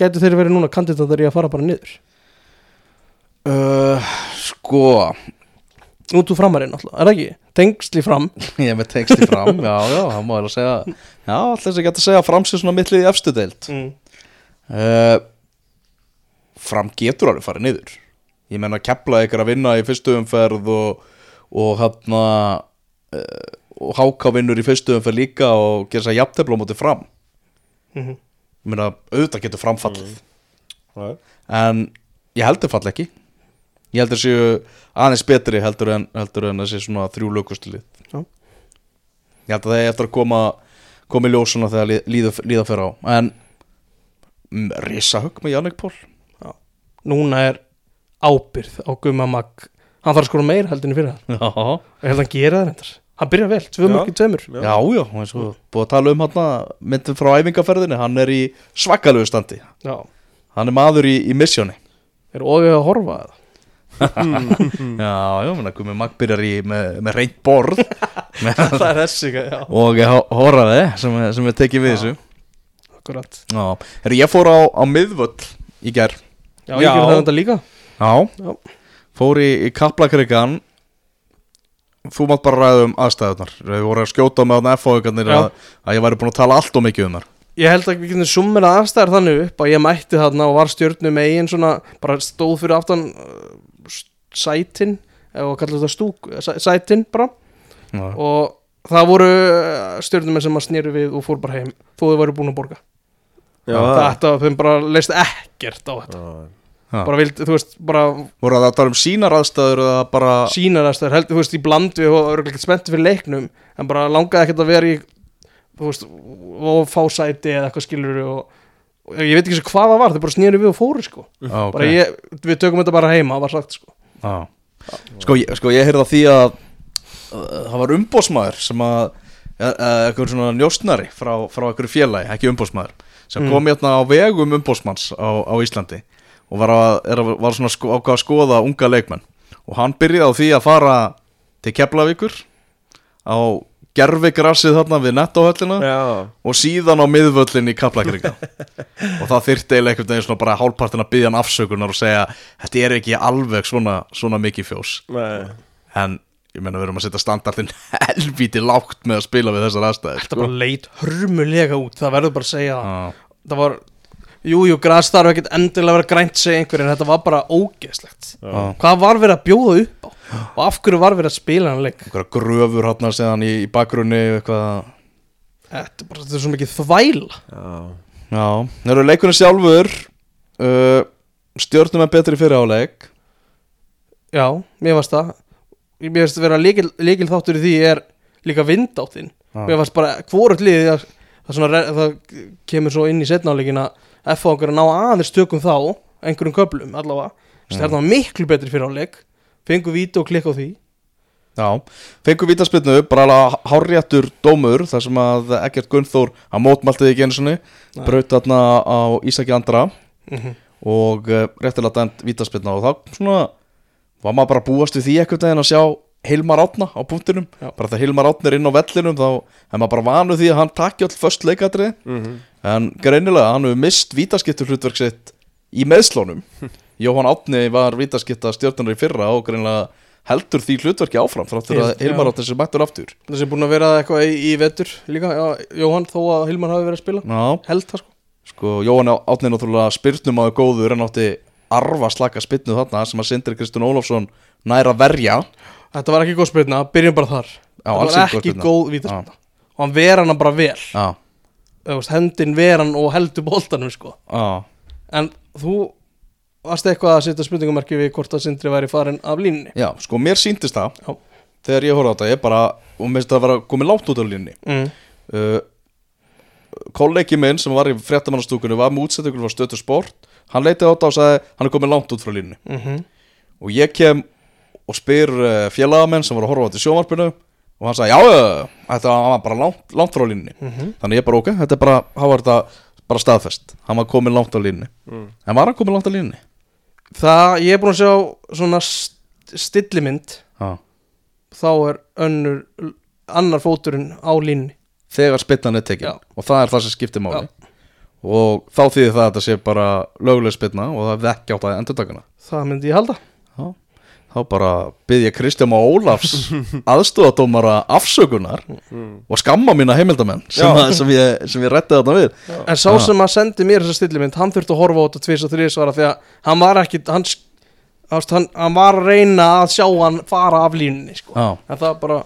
getur þeir verið núna kandidatar í að fara bara niður? Uh, Sko. Út úr framarinn alltaf, er það ekki? Tengsli fram, Ég er með texti fram, já, já, það má ég að segja Já, alltaf þess að geta að segja framsið svona mittlið í efstu deild. Mm. uh, fram getur alveg farið niður. Ég menna kepla ykkur að vinna í fyrstu umferð og, og hann uh, og háká vinnur í fyrstu umferð líka og gera þess að jafntefla á móti fram. Mhm. ég meina auðvitað getur framfallið Já. en ég heldur fall ekki. Ég heldur séu aðeins betri heldur en, heldur en þessi svona þrjú lögustili Já. ég held að það er eftir að koma koma í ljós svona þegar lí- líða, líða fyrir á. En mm, risa högg með Jannik Pól núna er ábyrð á Gumma Mag. Hann þarf að skora meira heldur en í fyrir það já, og ég held að hann gera það reyndar. Hann byrja vel, tvö Já. mörg í tveimur. Já. já, já eins og búið að tala um hann myndum frá æfingaferðinni, hann er í svakalegu standi. Já, hann er maður í, í missjóni. Er ógæð að horfa að já, já, menna komið Mag byrjar í með, með reynd borð. Með, það er þessi, já, og horraði sem, er- sem er tekið við Já. þessu. Akkurat. Já, herri, ég fór á, á miðvöll í gær. Já, ég Já. gerði það þetta líka. Já, Já. fór í, í kaplakrigan Þú mátt bara ræða um aðstæðunar Við vorum að skjóta með þarna F-fóðugarnir að, að ég væri búin að tala allt og mikið um þar ég held að við getum summina aðstæðar þannig upp að ég mætti þarna og var stjörnu með eigin svona, bara stóð fyrir aftan sætin eða kallar þetta stúk, eh, sæ- sætin bara Já, og það voru stjörnumenn sem að snýru við og fór bara heim þó þau væru búin að borga Já, þetta, þeim bara leist ekkert á þetta Já. Já. bara vild, þú veist, bara Voru það að tala um sínar aðstæður eða bara sínar aðstæður, held, þú veist, í bland við og örgulega spennti fyrir leiknum en bara langaði ekkert að vera í þú veist, og fá sæti eða eitthvað skilur og, og ég veit ekki svo hvað það var, þau bara snýru við og fóru sko Já, ok. bara ég, við tökum þetta bara heima, var sagt sko. Sko, ég, sko, ég heyrði að því að það var umbósmaður sem að uh, eitthvað svona njóstnari frá, frá einhverju félagi, ekki umbósmaður sem Mm. kom hérna á vegum umbósmanns á, á Íslandi og var, að, er var svona sko, ákvað að skoða unga leikmenn og hann byrjaði á því að fara til Keflavíkur á gerfigrassið þarna við nettóhöllina Já. og síðan á miðvöllin í Kaplakringa og það þyrfti eiginlega einhvern veginn svona bara hálfpartin að byggja hann afsökunar og segja þetta er ekki alveg svona, svona mikið fjós. Nei. en ég meina við erum að setja standardin helvíti lágt með að spila við þessar aðstæður þetta bara leit hörmulega út, það verður bara að segja það það var, jú, jú, græs þarf ekkert endilega að vera grænt segja einhver en þetta var bara ógeðslegt. Já. hvað var verið að bjóða upp á? Og af hverju var verið að spila hann leik? Einhverja gröfur hann séðan í, í bakgrunni eitthvað. Þetta er bara, þetta er svo mikið þvæla. Já. Já, það eru leikunni sjálfur uh, stjórnum er betri fyrir áleik Já, mér varst það. Mér varst að vera líkil, líkil þáttur í því er líka vindáttin Já. Mér varst bara hvort liðið að, það, re- það kemur svo inn í setnáleikin að F á okkur að ná aðeins tökum þá einhverjum köflum allavega. Þess að þetta var miklu betri fyrir áleik Fengu víti og klikka á því. Já, fengur vítaspilnu, bara alveg hárréttur dómur þar sem að Ekkert Gunnþór að mótmaltið ekki einu sinni. Nei. braut þarna á Ísaki Andra. Mm og uh, réttilega dæmt vítaspilna og þá svona var maður bara búast við því ekkert veginn að sjá Hilmar Átna á punktinum. Já. bara þegar Hilmar Átna er inn á vellinum þá er maður bara vanuð því að hann takja all först leikadri Mhm. En greinilega hann hefur mist vítaskiptur hlutverk sitt í meðslónum Jóhann Átni var vítaskipta stjórnunar í fyrra og greinilega heldur því hlutverki áfram þráttur að Hilmar. Átni sem mættur aftur. Þessi er búin að vera eitthvað í, vetur líka. Jóhann þó að Hilmar hafi verið að spila. Já, Held það sko. Sko Jóhann Átni er náttúrulega spyrnum áður góður en átti arfa slaka spyrnu þarna sem að Sindri Kristján Ólafsson nær að verja. Þetta var ekki góð spilna, byrjum bara þar. Já, Þetta var ekki góð spyrna. vítaspilna Og hann ver hana bara vel. Já, veist, Hendin ver hann og heldur boltanum sko. Já. En þú varst eitthvað að setja spurningamarki við hvort að Sindri væri farin af línni Já, sko mér síndist það. Já. Þegar ég horfði á þetta, ég bara Og mér finnst það að vera komið látt út á línni mm. uh, Kollegi minn sem var í fréttamannastúkunni Var með útsettingur frá stötu sport. Hann leitið á þetta og sagði Hann er komið langt út frá línni Mm -hmm. Og ég kem og spyr uh, félagamenn Sem var að horfa á þetta í sjónvarpinu Og hann sagði, já, já, þetta var bara langt, langt frá línni Mhm. Þannig ég bara, ok, þetta er bara Há var þetta bara staðfest. Hann var komið langt á línni Mm. En var hann komið langt á línni? Það, ég er búin að sjá svona st stillimynd. Já. Þá er önnur annar fóturinn á línni þegar spilnan er tekin. Já. og það er það sem skiptir máli. Og þá þýðir það að þetta sé bara löguleg spilna og það er ekki átt að endur takana Það myndi ég halda þá bara byggja Kristján Má Ólafs aðstofadómara afsökunar og skamma mína heimildamenn sem, Já. að, sem ég, sem ég rætti þarna við En sá Já. sem að sendi mér þessa stillimynd Hann þurfti að horfa á þetta tvis og þrís svara Því að hann var ekki hann, hann, hann var að reyna að sjá hann fara af línunni sko. Já, En það bara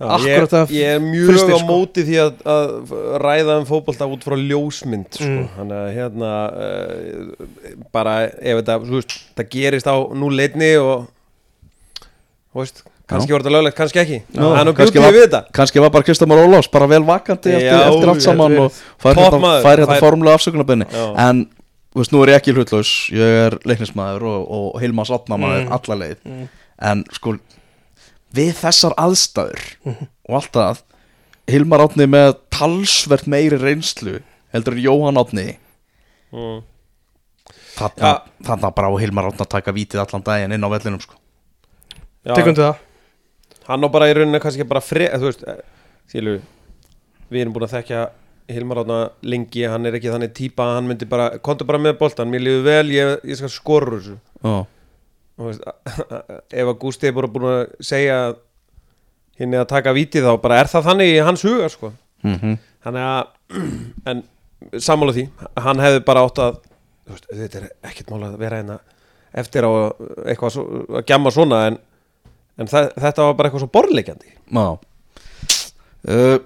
Já, ég, ég er mjög fristir, á sko. móti því að, að ræða um fótbolta út frá ljósmynd sko. Mm. þannig að hérna uh, bara ef þetta veist, það gerist á núleitni og veist, kannski voru þetta löglegt, kannski ekki. Nú kannski var- kannski var bara Kristján Már Ólafs bara vel vakandi eftir, Já, eftir allt ég saman og fær hérna, hérna formulega afsökunarbenni en þú veist, nú er ég ekki hlutlaus. Ég er leiknismæður og, og Hilmas Otnamaður Mm. alla leið. Mm. en sko við þessar aðstæður og allt það Hilmar Átni með talsvert meiri reynslu heldur en Jóhann Átni mm. þarna, Ja. þarna bara á Hilmar Átni að taka vítið allan daginn inn á vellinum sko. Til það? Hann á bara í rauninni kannski bara fre, þú veist, eh, þýlu við erum búin að þekkja Hilmar Átna lengi, hann er ekki þannig típa hann myndi bara, kontu bara með boltan mér líður vel, ég, ég skal skorur þessu. Og veist, ef að Gústi er bara búin að segja henni að taka vítið þá bara er það þannig í hans huga sko. mm þannig að en sammála því, hann hefði bara átt að veist, þetta er ekkert mál að vera hérna eftir á eitthvað svo, að gjamma svona en, en það, þetta var bara eitthvað svo borleikjandi Já uh,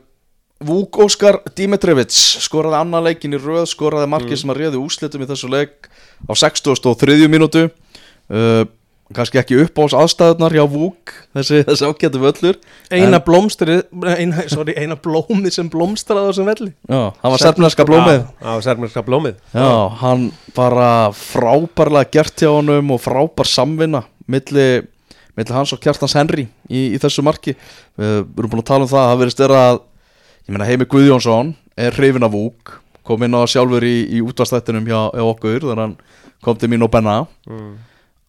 Vúk Óskar Dimitrevits skoraði annan leikin í röð skoraði markið sem að réði úslitum í þessu leik á 63. mínútu. Uh, kannski ekki upp á aðstæðunar hjá Vúk þessi, þessi ágættu völlur Eina blómstri eina, sorry, eina blómi sem blómstraði á þessum velli. Já, hann var serfneska blómið. á sérmennska blómið. Já, hann bara frábærlega gert hjá honum og frábær samvinna milli, milli hans og Kjartans Henry í, í þessu marki. Við erum búin að tala um það að það verið styrra að ég meina Heimi Guðjónsson er hrifin af Vúk kom inn á það sjálfur í, í útvastættinum hjá, hjá okkur þegar hann kom til mín og Benna. Mm.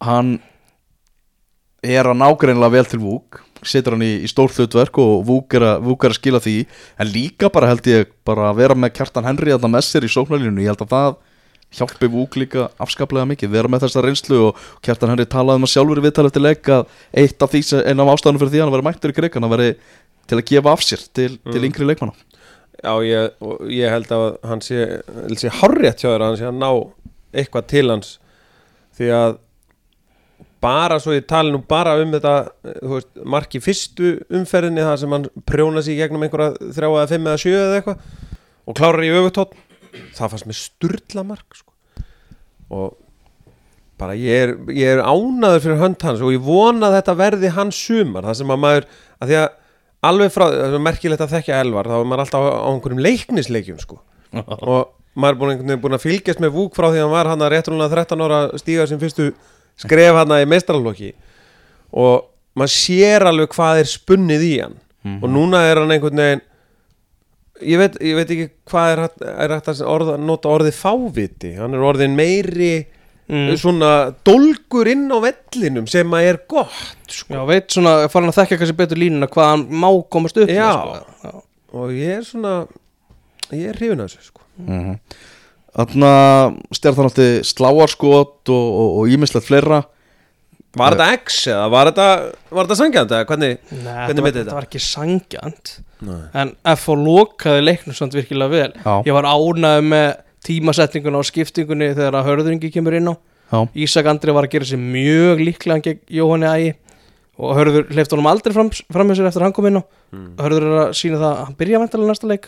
hann er að nágreinlega vel til Vúk setur hann í, í stór hlutverk og Vúk er, að, Vúk er að skila því. En líka bara held ég bara að vera með Kjartan Henry að með sér í sóknarlínu ég held að það hjálpi Vúk líka afskaplega mikið, vera með þessa reynslu og Kjartan Henry talaði um að sjálfur í viðtalið til leik að eitt af því, sem- ein af ástæðanum fyrir því að hann veri mættur í krigan að veri til að gefa af sér til, til Mm. yngri leikmanna. Já, ég, ég held að hann sé, sé hjá þér að hann sé að ná eitthvað til hans. Því að bara svo ég tali nú bara um þetta veist, marki fyrstu umferðinni það sem hann prjóna í gegnum einhverja þrjá eða fimm eða sjö eða eitthvað og klárar í öfutótt það fannst mér sturla mark sko. og bara ég er, ég er ánaður fyrir hönd hans og ég vona að þetta verði hans sumar það sem að maður, að því að alveg frá, það er merkilegt að þekkja elvar þá er maður alltaf á, á einhverjum leiknisleikjum sko. og maður er búin, búin að fylgjast með Vúk frá því að hann var hann að réttrúlega 13 ára stíga sem fyrstu skref hann í meistralokki og maður sér alveg hvað er spunnið í hann og núna er hann einhvern veginn ég veit, ég veit ekki hvað er, er hægt að orða, nota orðið fáviti hann er orðin meiri mm. svona dólgur inn á vellinum sem að er gott sko. Já, veit svona, farin að þekka kannski betur línuna hvað hann má komast upp með, Já. sko. Já. og ég er svona ég er hrifin af þessu sko. Þannig að stjartan átti sláarskot og ímislegt fleira var þetta X eða var þetta, þetta sangjandi eða hvernig Nei, Hvernig þetta, var, veit þetta? þetta? var ekki sangjant. Nei. En FH lokaði leiknum samt virkilega vel. Já. Ég var ánægð með tímasetninguna og skiptingunni þegar að hörðuringi kemur inn á. Já, Ísak Andri var að gera sér mjög líklega gegn Jóhanni Ægi. Og hörður hleyft honum aldrei fram, fram með sér eftir að hann kom inn á. Hörður er að sína það að hann byrja vantilega næsta leik.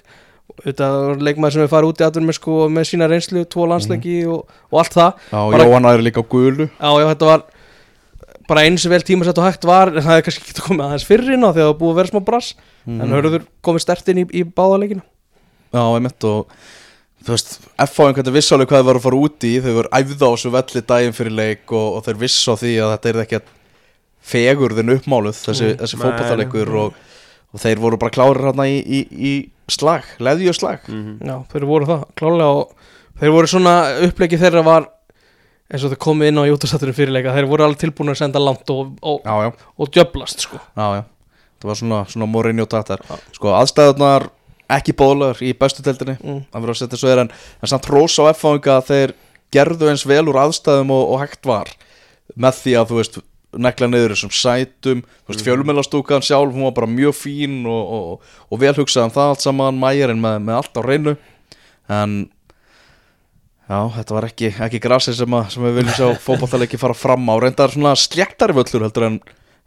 Þetta var leikmaður sem er farið út í með, sko, með sína reynslu, tvo landsleiki og, og allt það. Já Bara- Jóhann er líka á gulu. Já, já, þetta var bara eins og vel tímasett og hægt var en það er kannski ekki komið aðeins fyrir inn á því að það var búið að vera smá brass en hörður komið stert inn í, í báðaleikina Já, einmitt og þú veist, F.A. einhvern veginn vissi alveg hvað þeir voru að fara út í þeir voru æfða á þessu velli daginn fyrir leik og, og þeir vissi á því að þetta er ekki fegurðin uppmáluð þessi, Mm. þessi nei. og, og þeir voru bara klárir hérna í, í, í slag, leðju slag Mhm. Já, þeir voru það, klálega og þeir voru svona, upplegið þeirra var eins og þeir komið inn á jútasatturinn fyrirleika þeir voru alveg tilbúin að senda langt og, og, Já, já, og djöblast sko. Já, já. Það var svona, svona morinni og tatar sko, aðstæðunar ekki bóðlegar í bestu deildinni mm. það er en, en samt hrós á F.A. að þeir gerðu eins vel úr aðstæðum og, og hægt var. Með því að þú veist negla niður þessum sætum veist, fjölmjölastúkan sjálf, hún var bara mjög fín og, og, og vel hugsað um það allt saman, mæjarinn með, með allt á reynu en já, þetta var ekki, ekki grasið sem, að, sem við viljum sjá fótballtaleiki fara fram á, reyndar svona sléttari völlur heldur en,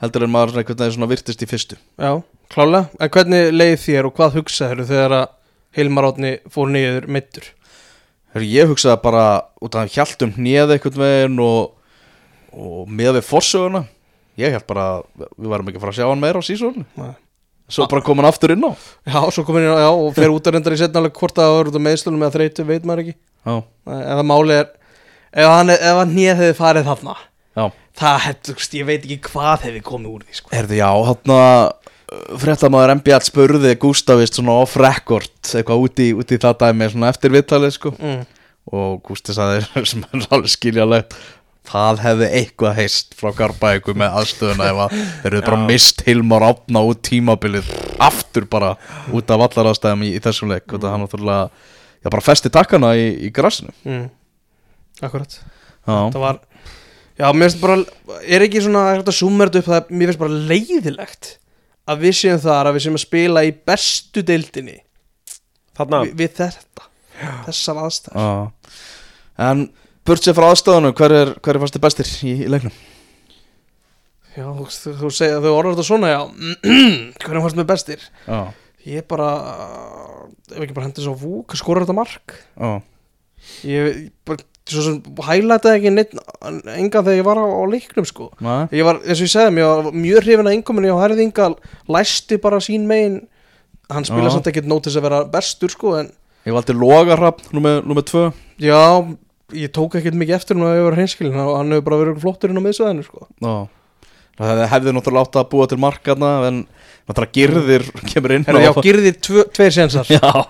heldur en maður svona einhvern veginn svona virtist í fyrstu. Já, klálega, en hvernig leið þér og hvað hugsaður þegar að Hilmar Átni fór niður mittur? Heru, ég hugsaði bara út af hjaldum hnið einhvern veginn og, og með við forsöguna. Ég held bara að við varum ekki að fara að sjá hann meira á sísónu Nei. svo bara kom hann aftur inn á. Já, svo komin inn á, já, og fer út að reyndar í setnálega hvort að það var út á meðslunum eða þreytu, veit maður ekki ef að máli er ef hann, hann nýð hefði farið þarna já. það hefði, ég veit ekki hvað hefði komið úr því sko. Herðu, já, hann að fréttamaður MBL spurði Gústavist svona off record eitthvað út í, út í það dæmi svona eftir viðtalið sko mm. og Gústi sagði sem er alveg skiljalegt það hefði eitthvað heist frá Garbaíku með aðstöðuna ef að þeir eru bara mist Hilmar Átna út tímabilið aftur bara út af allar aðstæðum í, í þessum leik og það hann náttúrulega já, bara festi takkana í, í grassinu Mm. Akkurat. Já, það var já, mér finnst bara, er ekki svona þetta upp það, mér finnst bara leiðilegt að við séum þar að við séum að spila í bestu deildinni Þarna, við, við þetta þessar aðstæður. Já. en burt sér frá aðstöðunum hver er, hver er fastir bestir í, í leiknum? Já, þú, þú, þú segja, þau orður þetta svona já, hvernig fannst mér bestir? Já, ég bara ef ekki bara hendur svo vúk, skorur þetta mark? Já, ég bara, svo sem hælætaði ekki neitt, enga þegar ég var á, á leiknum sko. Nei. ég var, eins og ég segði, ég var mjög hrifin að ynguminn og Herði Inga læsti bara sín megin. Hann spila Já. samt ekkert nótis að vera bestur sko en ég valdi Logarrapp nummer tvö. Já, ég tók ekkert mikið eftir hann að ég var hreinskilin hann hefur bara verið flottur inn á miðsvæðinu sko. Já Það hefði náttúrulega átt að búa til markarna en náttúrulega girðir kemur inn Herði, já, girði tvö, tveir sénsar Já,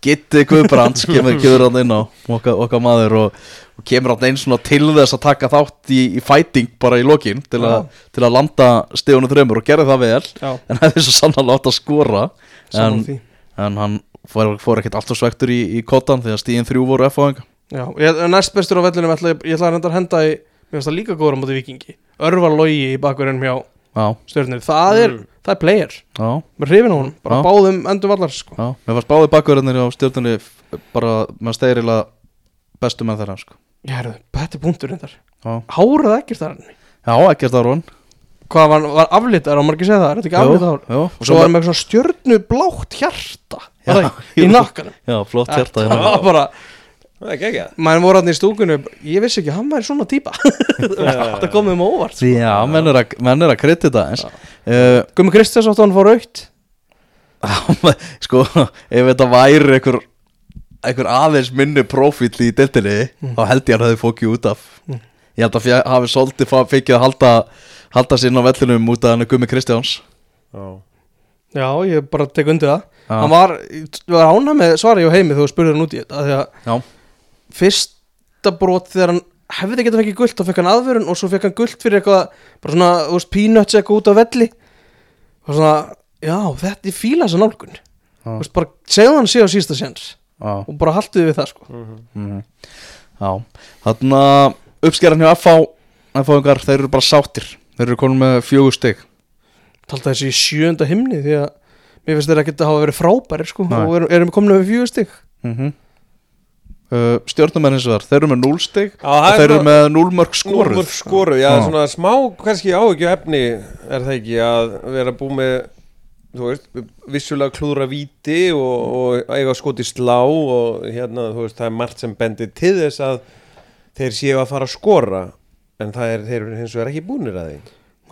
Gitti Guðbrands kemur, kemur hann inn á okkar, okkar maður og, og kemur hann einn svona til þess að taka þátt í, í fighting bara í lokin til, a, til að landa stíðunum þreymur og gerði það vel. Já, en hefði svo sannlega átt að skora. En, en hann fór, fór ekkert alltaf svektur í, í kottan því að stíðin þrjú voru F-fóðinga já, ég, næst bestur á vellinum ætla, ég, ég ætla að reynda að henda í mér finnst það líka góður á móti vikingi Örvar Logi í bakverðinum hjá Já, stjórnir það er, það er player með hrifin á honum, bara Já. báðum endum vallar sko. Mér fannst báði bakverðinir á stjórnunni bara með steyrilega bestu með þeirra sko. ég herðu, þetta er punktur reyndar Já, hárað ekkert þar henni já ekkert áron hvað var, var aflitar á margir segja það, er þetta ekki aflitar hár Jú, og svo var hann með svona stjörnu blátt hjarta var það ekki? í jú. nakkanum Já, flott hjarta það hérna. var bara, það er ekki ekki maður voru hann í stúkunu ég vissi ekki, hann væri svona típa. Þetta komið um óvart sko. Já, menn er að, menn er að kredita eins uh, Gumi Kristjáns átt hann fór aukt Sko, ef þetta væri einhver, einhver aðeins minni profíl í deltinni þá held ég að hann hefði fókið út af. Mm. Ég held að fjö- hafi svolítið fengið að halda, halda inn á vellinum út af hann Gumi Kristjáns. Já. já, ég bara tek undir það. Hann var, var ána með svari á heimi þegar þú spurði hann út í þetta fyrsta brot þegar hann hefði getað fengið gult þá fekk hann aðvörun og svo fekk hann gult fyrir eitthvað bara svona, þú veist, peanuts eitthvað út á velli. Og svona, já, þetta er fíla þessa nálgun. Þú veist, bara segðu hann á sísta séns. Og bara haldiði við það, sko. Mhm. já. Þannig að uppskeran hjá FH FH-ingar, þeir eru bara sáttir. Þeir eru konum með fjögur stygg talda þessi í sjönda himni því að mér finnst þeir að geta hafa verið frábæri, sko. Nei. og erum, erum komin með fjögur stig. Mm -hmm. Uh, Stjórnumenn hins vegar, þeir eru með 0 stygg Já, það og þeir eru með 0 mörg skoruð. Núlmörk skoruð, já, Já. svona smá kannski áhyggju efni er það ekki að vera búið með þú veist, vissulega klúðra víti og, og eiga skoti slá og hérna, þú veist, það er margt sem bendir til þess að þeir séu að fara að skora en það er, þeir eru hins vegar ekki búnir að því.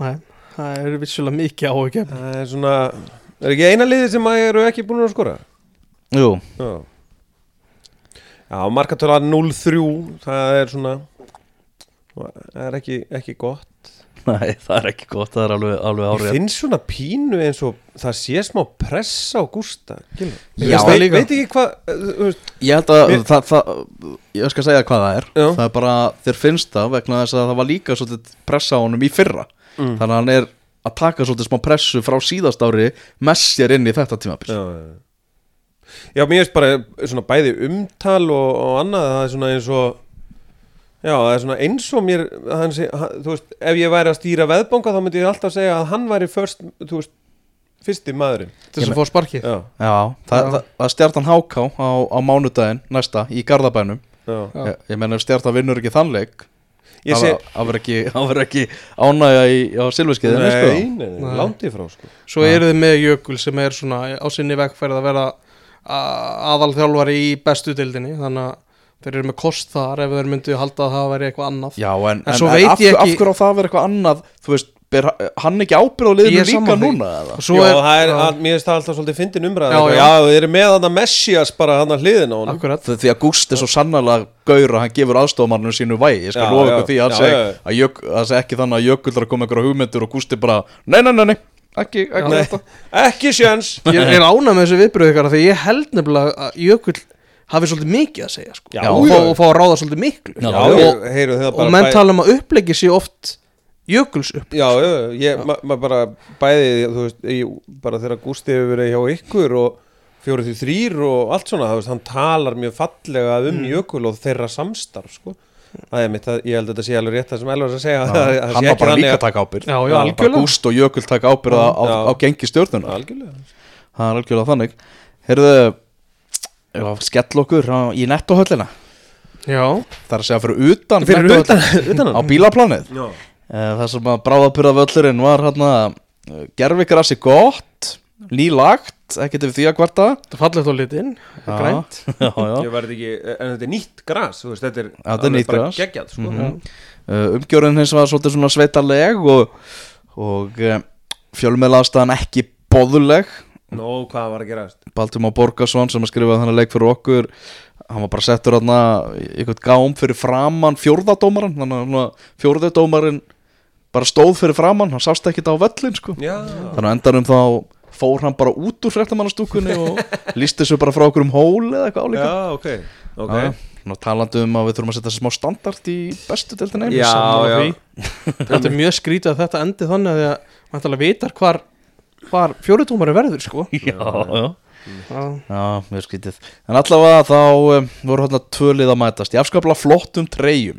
Nei, það er vissulega mikið áhugjefn það er svona, er ekki eina liði sem að eru ekki búnir að skora? Jú, já já, markatöla 0-3 það er svona það er ekki, ekki gott. Nei, það er ekki gott Það er alveg, alveg Ég árið finn svona pínu eins og það sé smá pressa á Gústa Ég það veit, veit ekki hvað uh, Ég held að Mér- það, það, ég skal segja hvað það er. Já. Það er bara, þér finnst það vegna þess að það var líka svolítið pressa á honum í fyrra. Mm. Þannig að hann er að taka svolítið smá pressu frá síðast ári með sér inn í þetta tímabil. Já, já. já, mér finnst bara svona bæði umtal og, og annað það er svona eins og Já, það er svona eins og mér hann, þú veist, ef ég væri að stýra veðbonga þá myndi ég alltaf segja að hann væri first, þú veist, fyrsti maðurinn til þess að fá sparkið Já, Já, það, Já. það, það stjartan háká á, á mánudaginn næsta í Garðabænum já Já. Ég, menn ef stjartan vinnur ekki þann leik Ég það sé, verður ekki, ekki ánægja í, á silfurskeiðinu nei, sko. nei, nei, Nei. langt í frá sko. Svo eru þið með Jökul sem er svona á sinni vegferð að vera aðalþjálfari í bestu dildinni þannig að þeir eru með kost þar ef þeir myndu halda að það væri eitthvað annað. Já, en, En svo veit af, ég af ekki- hverju á það að vera eitthvað annað? Þú veist, ber hann ekki ábyrð á Ég liðinu er líka núna eða? Og já, er, það er, að, mér finnst það alltaf svolítið fyndin umræð Já, já, já. já, þeir eru með hann að Messias bara hann að hliðina á hann akkurat. Því því að Gúst er svo sannarlega gaur að hann gefur aðstofamanninu sínu vægi. Ég skal lofa ykkur því að já, seg, já. að jök, að seg ekki þannig að Jökull er að koma einhverja hugmyndur og Gúst er bara Nei, nei, nei, nei, ekki, ekki Nei. þetta Ekki sjans Ég er ánað með þessu viðbröð ykkar því ég held nefnilega að Jökul hafi svolítið mikið að segja sko. Já, og, já. fá, og fá að ráða svolítið miklu Já, Já, og, ég, heyru það og bara menn bæ- tala um að upplegi sé oft Jökuls upp Já, já, ég, ma- maður bara bæði, þú veist, ég, bara þegar Gústi hefur verið hjá ykkur og fjórið því þrýr og allt svona, þú veist, hann talar mjög fallega um Jökul og þeirra samstarf, sko. Það er mitt, að, ég held að þetta sé alveg rétt það sem Elvar er að segja. að það sé Hann var ekki bara þannig líka að- að taka ábyrð Já, já, algjörlega. Gúst og Jökull taka ábyrð á, á, Já. á gengi stjórnuna Algjörlega. Það er algjörlega þannig Heyrðu, já, skell okkur á, í nettohöllina Já, Það er að segja fyrir utan Fyrir nettóhöllina, utan, utan Á bílaplanið Já. Eh, Það sem að bráðabyrða völlurinn var hérna Gerfigrassi gott Nýlagt, ekkert yfir því að kvarta það er fallegt á litin Já. Grænt Já, já Ég verði ekki, en þetta er nýtt gras, þú veist, þetta er, þetta er bara gras. geggjað, sko. Mhm. uh, Umgjörðin hins var svolítið svona sveitaleg og, og uh, fjölmiðlaðstæðan ekki boðuleg Nó, hvað var að gerast? Baltimore Borgarsson sem að skrifa þannig leik fyrir okkur hann var bara settur í eitthvað gám fyrir framann fjórðadómaran þannig að fjórðadómarin bara stóð fyrir framann, hann sást ekki þetta á völlin sko. Þannig að endanum þá fór hann bara út úr fréttamannastúkunni og lísti þessu bara frá okkur um hól eða eitthvað álíka Já, ok. Ok. Já, Nú talandi um að við þurfum að setja smá standart í bestu deltin einu Já, já. Þetta er mjög skrítið að þetta endi þannig að því að maður ætla að vitar hvar, hvar fjórutómari verður sko já, já. Já, Já, mjög skítið En allavega þá um, voru hérna tvö lið að mætast Í afskaplega flottum treyjum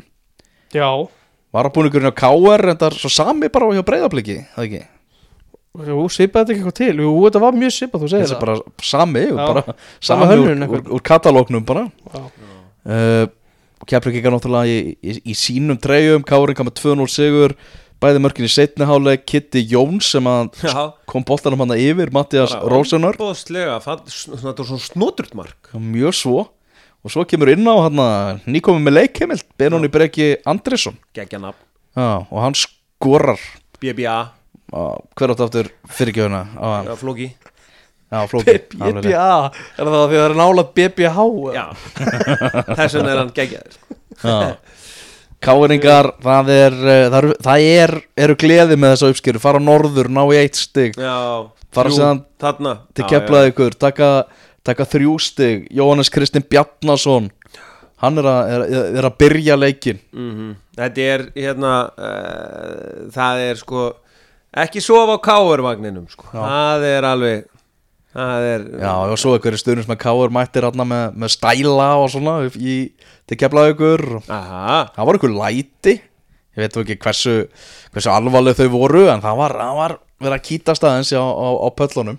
já. Varabúningurinn á KR En það er svo sami bara hjá breyðabliki Það ekki svipaði þetta ekki eitthvað til. Jú, þetta var mjög svipað, þú segir það. bara sami Já. bara, Sama Sami úr, hönnun úr, einhver. úr katalóknum bara. Já. uh, Keflvíkingar náttúrulega í, í, í sínum treyjum. KR kom með 2-0 sigur. Bæði mörkin í setniháleik Kitty Jóns sem að kom boltanum hann yfir Mattias Rósunar Bóðslega, þetta var svona snoturt mark. Mjög svo. Og svo kemur inn á hann Nýkomið með leikheimild Benóni Breki Andrisson. Já, og hann skorar. BBA, hver átt aftur fyrirgjöfuna á hann já, flóki. Já, flóki. BBA, er það því að það er nálað BBH eða? Já. Þess vegna er hann geggjaður. Já. Káringar, það er eh, það, eru, það er, eru gleði með þessa uppskeru fara á norður, ná í eitt stig Já. Fara Þarna. til keflaði ykkur, taka, taka þrjú stig Jóhannes Kristinn Bjarnason hann er að, er, er að byrja leikin Mhm. Þetta er hérna uh, það er sko ekki sofa á káurvagninum sko. það er alveg það er Já, og svo ykkur stundum sem að Káur mættir með, með stæla og svona í, til keflaði ykkur Aha, það var ykkur læti. Ég veit ekki hversu, hversu alvarleg þau voru en það var, það var verið að kýtast aðeins á, á, á pöllunum.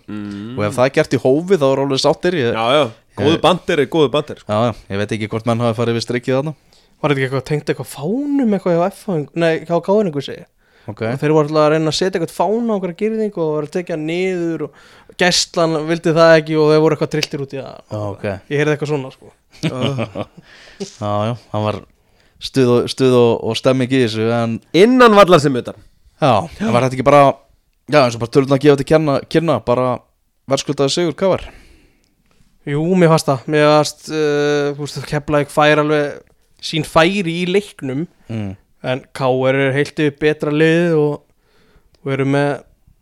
Og ef það er gert í hófi þá er alveg sáttir ég, já já, góðu bandir er góðu bandir sko. já, já, ég veit ekki hvort menn hafi farið við strikkið þarna. Var þetta ekki eitthvað tengt eitthvað fánum eitthvað hjá káðningu segja ok, og þeir voru alltaf að reyna að setja eitthvað fána á okkur gyrðing og voru að tekja niður og gæslan vildi það ekki og þeir voru eitthvað trilltir út í það. Já, ok. Ég heyrði eitthvað svona sko. Já, já, hann var stuð og, stuð og, og stemming í þessu en innan vallar sem utan. Já, það var þetta ekki bara já, eins og bara tölun að gefa til kynna, bara verðskuldaði sigur, hvað var? Jú, mér fannst það. Mér fannst, uh, þú veist, Keflæk fær alveg sín færi í leiknum. Mm. En K.R. er heilt yfir betra lið og, og eru með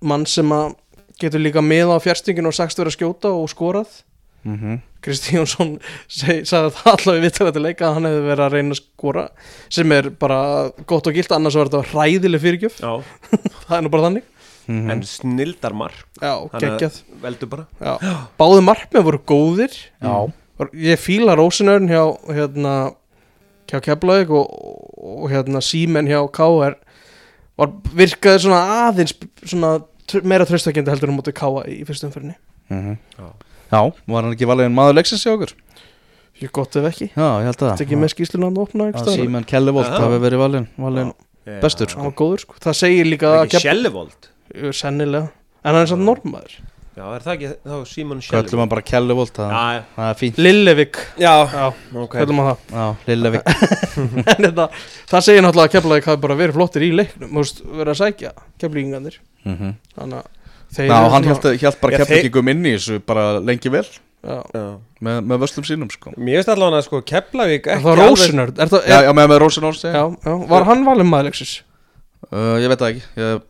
mann sem að getur líka með á fjárstinginu og sagst vera að skjóta og skorað Mm Kristi Jónsson seg, sagði það allavega við til leika að hann hefði verið að reyna að skora sem er bara gott og gilt annars var þetta hræðileg fyrirgjöf já, það er nú bara þannig Mhm. en snildar mark Já, geggjað veldu bara Já. Báði markmið voru góðir Já. Ég fíla Rósinörn hjá hérna hjá Keflavík og, og hérna símen hjá KR var, virkaði svona aðeins svona tr- meira tröstakenda heldur um móti KA í fyrstu umferðinni. Mhm. Já. Já, var hann ekki valið en maður leiksins hjá okkur? ég gott ef ekki, Já, ég held að. Þetta ekki með skýsluna að opna staðar. Símen Kellevolt Já. hafi verið valin, valin Bestur, hann var góður sko, það segir líka að Ekki Sjellivold Jú, sennilega, en hann er samt normaður Já, er það ekki þá Simon Köllum Sjellivold hann bara Kellevolt, það, Já, það er fínt. Lillevik, já, já, ok. köllum að það. Já, Lillevik. En þetta, það segir náttúrulega að Keflavík hafi bara verið flottir í leiknum þú veist, verið að sækja Keflíkingarnir Mhm. þannig að þeir Já, eru hann svona- held, held bara Já, Keflvíkingum inn í þessu bara lengi vel. Já. Já. með, með vöslum sínum sko. Mér veist allavega að sko Keflavík Er ekki það alveg- Rósinörd? Er það, Já, er, já með, með Rósinórs já, já, var hann valin maður leiksins? uh, Ég veit það ekki. Ég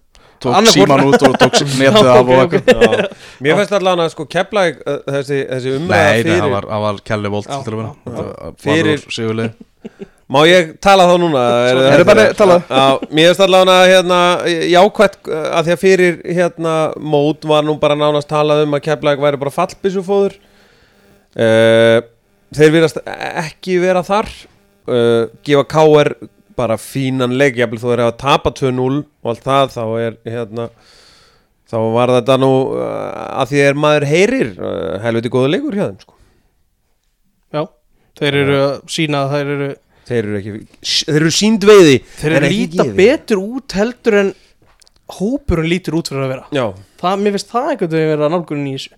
tók síman út og tók netið af og eitthvað. Mér finnst allavega að sko Keflavík uh, þessi, þessi umræða Nei, nei, fyrir það var, það var Kellevolt Já, til að Þetta Fyrir- var Sigurleið Má ég tala þá núna? Er Heyrðu, bara talaðu. Já, mér finnst allavega að hérna, jákvætt uh, að því að fyrir hérna mót var nú bara nánast talað um að Keflavík væri bara fallbissufóður uh, Þeir virðast ekki vera þar. Uh, gefa KR bara fínan leik jafnvel þó þeir hafa tapað 2-0 og allt það þá er hérna þá var þetta nú uh, að því er maður heyrir uh, helviti góða leikur hjá þeim sko. Já, þeir eru að sína að þeir eru þeir eru ekki þeir eru sínd veiði þeir eru líta betur út heldur en hópurinn lítur út fyrir að vera Já, það, mér finnst það einhvern veginn vera nálgunin í þessu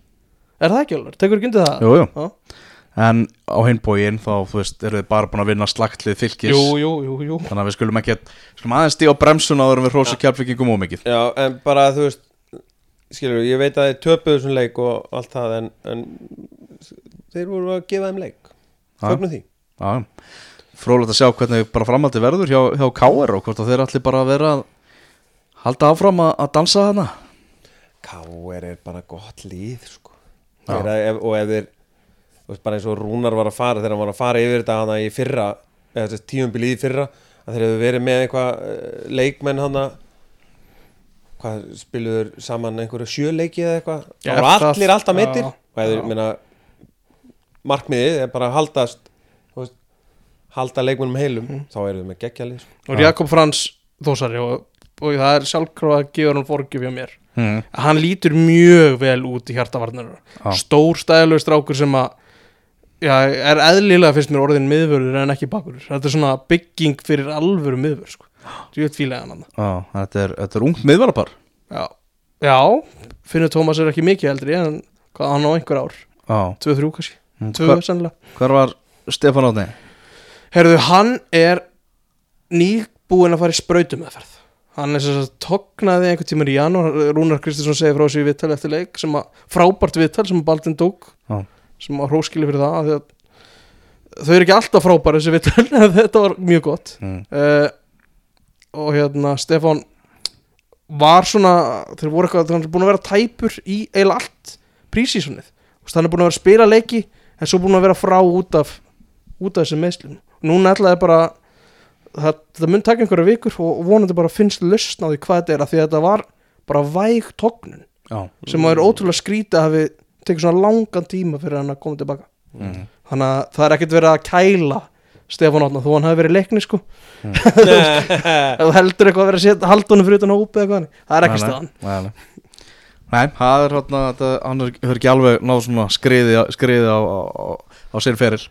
er það ekki alveg? Tekur ekki undir það? Jú, jú Já. En á hinbógin þá, þú veist, eru þið bara búin að vinna slagtlið fylgis Jú, jú, jú, jú. Þannig að við skulum ekki skulum aðeins stíða á bremsuna áður en við hrósa kjálfingum ómikið já, en bara þú veist skilur, ég veit að þeir töpuðu þessum leik og allt það en, en þeir voru að gefa þeim leik. Fögnum því. Já, frólægt að sjá hvernig bara framaldi verður hjá, hjá K.R. og hvort að þeir allir bara vera að halda áfram að, að dansa þarna. K.R. er bara gott líð sko. Og ef þeir veist, bara eins og Rúnar var að fara þegar hann var að fara yfir þetta hana í fyrra eða þessi tíumbilið í fyrra að þeir hefðu verið með eitthvað eh, leikmenn hana hvað spiluður saman einhverju sjöleiki eða eitthvað voru það- allir alltaf meittir já, og þeir já. meina markmiðið er bara að haldast veist, halda leikmennum heilum Mhm. þá eru þau með geggjalið sko. og Jakob Frans Þósari og, og það er sjálfkráð að gefa hann fórgjöf hjá mér mm. hann lítur mjög vel út í hjartavarnar Já. stór stæðalög strákur sem að já, er eðlilega fyrst mér orðin miðvörður en ekki bakurur. Þetta er svona bygging fyrir alvöru miðvör sko. þetta er, er ungt miðvarapar já, já Finnur Tómas er ekki mikið eldri en hvað, hann á einhver ár, Já, 2-3 kannski. Mm, 2 hvar, sennilega. hvar var Stefán Átni? Herðu, hann er nýbúinn að fara í sprautumeðferð. Hann er sem sagt tognaði einhvern tímar í janúar. Rúnar Kristinsson segir frá þessu í viðtal eftir leik sem að, frábært viðtal sem að Baldin tók. Já. Sem að hróskili fyrir það að þau eru ekki alltaf frábæri þessi viðtal en þetta var mjög gott. Mm. uh, og hérna Stefán var svona þeir voru eitthvað, er búin að vera tæpur í eiginlega allt prísísonið hann er búin að vera að spila leiki en svo búin að vera frá út af út af þessum meðslum núna ætlaði bara það, það mun taka einhverja vikur og vonandi bara finnst því hvað þetta er af því að þetta var bara væg tognun Já. sem að er ótrúlega skrítið að hafi tekið svona langan tíma fyrir hann að koma tilbaka mm. þannig að það er ekkert verið að kæla Stefán Átna þó hann hafi verið leikni sko ef þú heldur eitthvað að vera setja haldunum fyrir utan hópi eða hvað þannig. það er ekki Nei, nei. staðan Nei, nei. Nei, það er hérna þetta, hann hefur ekki alveg náð svona skriði, á- skriði á, á, á, á sinn feril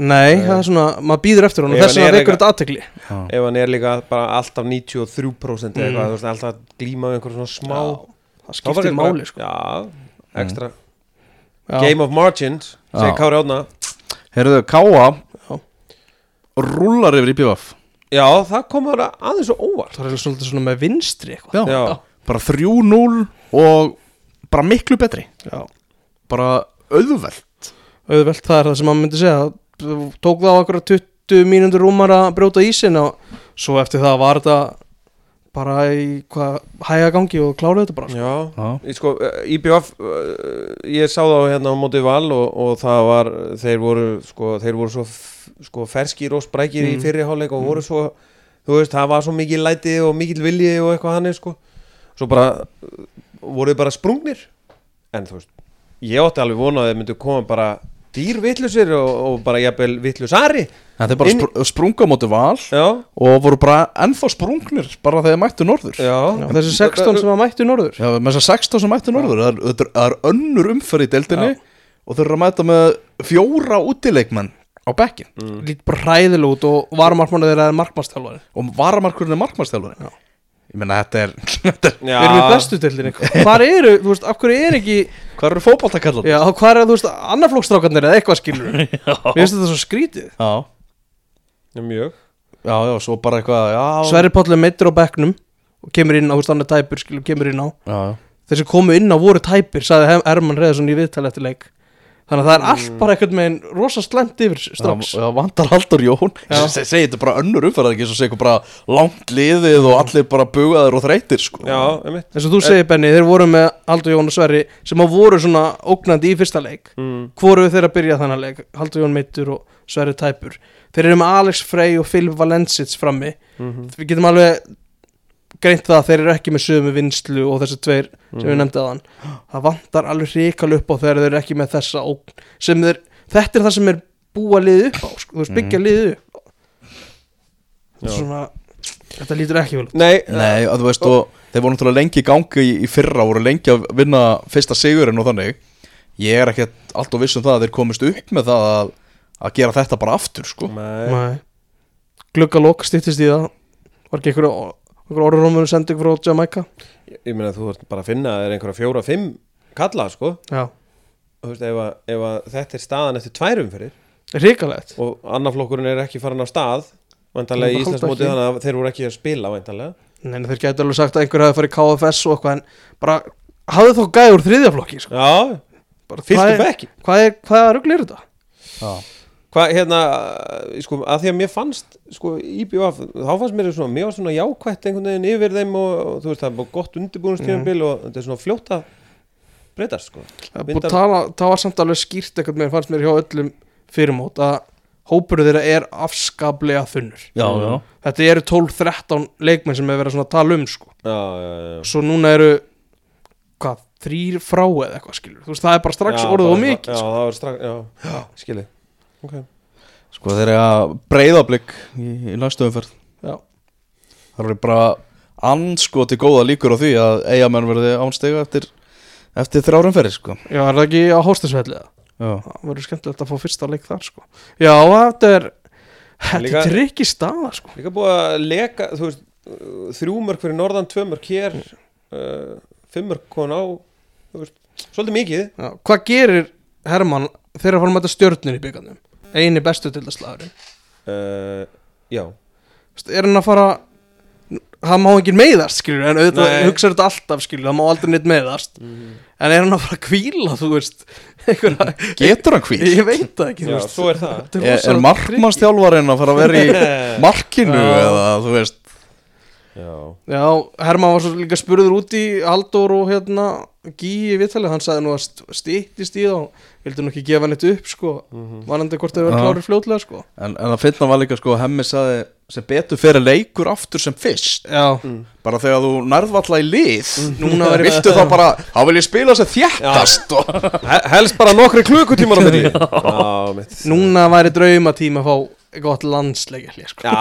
nei, það er svona, maður býður eftir hann og þess að er vekur eitthvað- þetta aðtekli Já, ef hann er líka bara alltaf 93% eða Mm. eitthvað, þú veist, alltaf að glíma við einhver svona smá það Þá var skiptir eitthvað- máli sko. já, ekstra Já. Game of margins, segir. Kári Átna Heyrðu, Káa Já. rúlar yfir í BVF já, það kom bara aðeins svo óvart. Það er svolítið svona með vinstri eitthvað. Já, já, bara 3-0 og bara miklu betri. Já. bara auðveld auðvelt það er það sem maður myndi segja. Það tók það á okkur 20 mínútur rúmar að brjóta ísin og svo eftir það var þetta bara í hvað hæga gangi og klára þetta bara sko. já. Já, Í sko, eh, IBF uh, ég sá þá hérna á móti val og, og það var, þeir voru sko, þeir voru svo sko, ferskir og sprækir í Mm. fyrirháleik og voru svo þú veist, það var svo mikil læti og mikil vilji og eitthvað hann sko. Svo bara, uh, voru þeir bara sprungnir. En þú veist, ég átti alveg vonað að þeir myndu koma bara dýr vitlusir og, og bara jafnvel vitlusari Þetta er bara Inn- spr sprunga á móti val Já, og voru bara ennþá sprungnir bara þegar mættu norður. Já, Já, þessi 16 sem mættu norður. Já, með þess að 16 sem mættu norður það er, það er, það önnur umferð í deildinni og þeir eru að mæta með fjóra útileikmenn á bekkin Mm. lít bara hræðileg út og varamarkmannu þeirra er markmannstjálfari og varamarkurinn er markmannstjálfari Ég meina þetta er, við erum í bestu deildinni hvar eru, þú veist, af hverju er ekki Hvað eru fótballtakallar? já, hvað er, þú veist, annarflókstrákarnir eða eitthvað skilur mér finnst þetta svo skrítið Já, Já, mjög. Já, já, svo bara eitthvað já, Sverri Páll er meittur á bekknum og kemur inn á, þú veist, hann er tæpur, skilur, kemur inn á. Já, já. þeir sem komu inn á voru tæpir, sagði Hermann Reðarsson í viðtali eftir leik þannig að það er allt bara eitthvað með einn rosa slæmt yfir strax. Já, já, vantar Haldur Jón. Se- Segi þetta bara önnur umferð ekki svo segir bara langt liðið og allir bara bugaður og þreytir sko. Já, einmitt. Eins og þú segir Benni, þeir voru með Haldur Jón og Sverri sem að voru svona ógnandi í fyrsta leik. Mm. hvoru þeir að byrja þannig leik? Haldur Jón meittur og Sverri tæpur. Þeir eru með Alex Frey og Phil Valensits frammi. Mm við getum alveg greint það að þeir eru ekki með sömu vinslu og þessi tveir sem við nefndi aðan það vantar alveg hrikal upp á þegar þeir eru ekki með þessa ógn sem þeir, þetta er það sem er búa liðið upp á sko, þú veist byggja liðið upp á Já. svona, þetta lítur ekki vel Nei, Nei, að þú veist og þeir voru náttúrulega lengi í gangi í, í fyrra voru lengi að vinna fyrsta sigurinn og þannig ég er ekkert allt og viss um það að þeir komist upp með það að, að gera þetta bara aftur sko. Nei. Nei. glugga lók stýttist í það var ekki einhver, einhver orðurómur sending frá Jamaica Ég, ég meina þú ert bara að finna að það er einhverja fjóra, fimm kalla, sko. Já, Þú veist, ef, að, ef að þetta er staðan eftir tvær umferðir. Hrikalegt. Og annarflokkurinn er ekki farin af stað vantarlega í Íslandsmóti þannig að þeir voru ekki að spila vantarlega Nei, þeir gæti alveg sagt að einhver hafi farið KFS og eitthvað en bara hafði þá gæði úr þriðjaflokki sko. Já, Bara, fyrstu hvað, er, bekki. hvað er hvað er þetta? Hvað, hérna, sko, að því að mér fannst sko, IBF, þá fannst mér svona mér var svona jákvætt einhvern veginn yfir þeim og, og þú veist, það var gott undirbúinustíðanbil og þetta er svona fljótt að breytast, sko. Myndar... tala, það var samt alveg skýrt eitthvað með fannst mér hjá öllum fyrirmót að hópur þeirra er afskaplega þunnur. Já, já. Þetta eru 12-13 leikmenn sem hefur verið svona að tala um sko. Já, já, já Svo núna eru hvað, þrýr frá eða eitthvað skilur Þú veist, það er bara strax Já, orðið og mikið Já, sko. það var strax, já, já. skilið okay. Sko þeir eru að breyðablик í, í næstu umferð Já. Það eru bara anskoti góða líkur á því að eigamenn verði ánstega eftir, eftir þrjárumferði sko. Já, er það ekki á hóstasvelliða? Já, Það verður skemmtilegt að fá fyrsta leik þar sko. Já, þetta er Þetta er í staða sko. Líka búið að leka, þú veist uh, þrjú mörg fyrir norðan, tvö mörg hér uh, fimm mörg kon á þú veist, svolítið mikið Já, Hvað gerir Hermann þegar að mæta stjörnir í byggandum? Einu bestu til það slagurinn uh, Já, Er hann að fara Það má ekki meiðast skilur En auðvitað Nei. hugsaður þetta alltaf skilur Það má aldrei neitt meiðast En er hann að fara að kvíla þú veist einhverja, getur hann hví? Ég veit það ekki þú Já, er það. Þetta Er, er rosalega markmannstjálfarinn að fara að vera í markinu Já. eða þú veist já, Já, Hermann var svo líka spurður út í Halldór og hérna Gí í viðtalið, hann sagði nú að st- styttist í þá vildi nú ekki gefa neitt upp sko vanandi hvort þau verður Já. klárir fljótlega sko. En, en það finna var líka sko að hemmi saði sem betur fyrir leikur aftur sem fyrst. Já, bara þegar þú nærðvalla í lið núna verður viltu þá bara, þá vil ég spila sem þjættast og He- helst bara nokkri klukkutímar á milli. Núna væri draumatíma að fá gott landsleikja sko.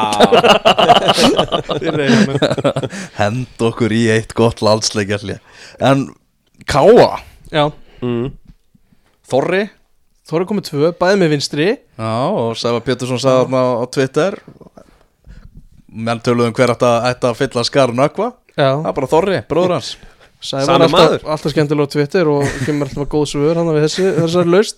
Hend okkur í eitt gott landsleikjalli en Káa, Já, mm. Þorri. Er komið tvö, bæði með vinstri. Já, og Sæfa Pétursson sagði þarna á Twitter menn töluðum hver ætti að, ætti að fylla skarn ökva Já, það er bara Þorri, bróður hans. Sævar Sami alltaf, alltaf skemmtilega á Twitter og kemur alltaf góð svör hann við þessi, þessari laust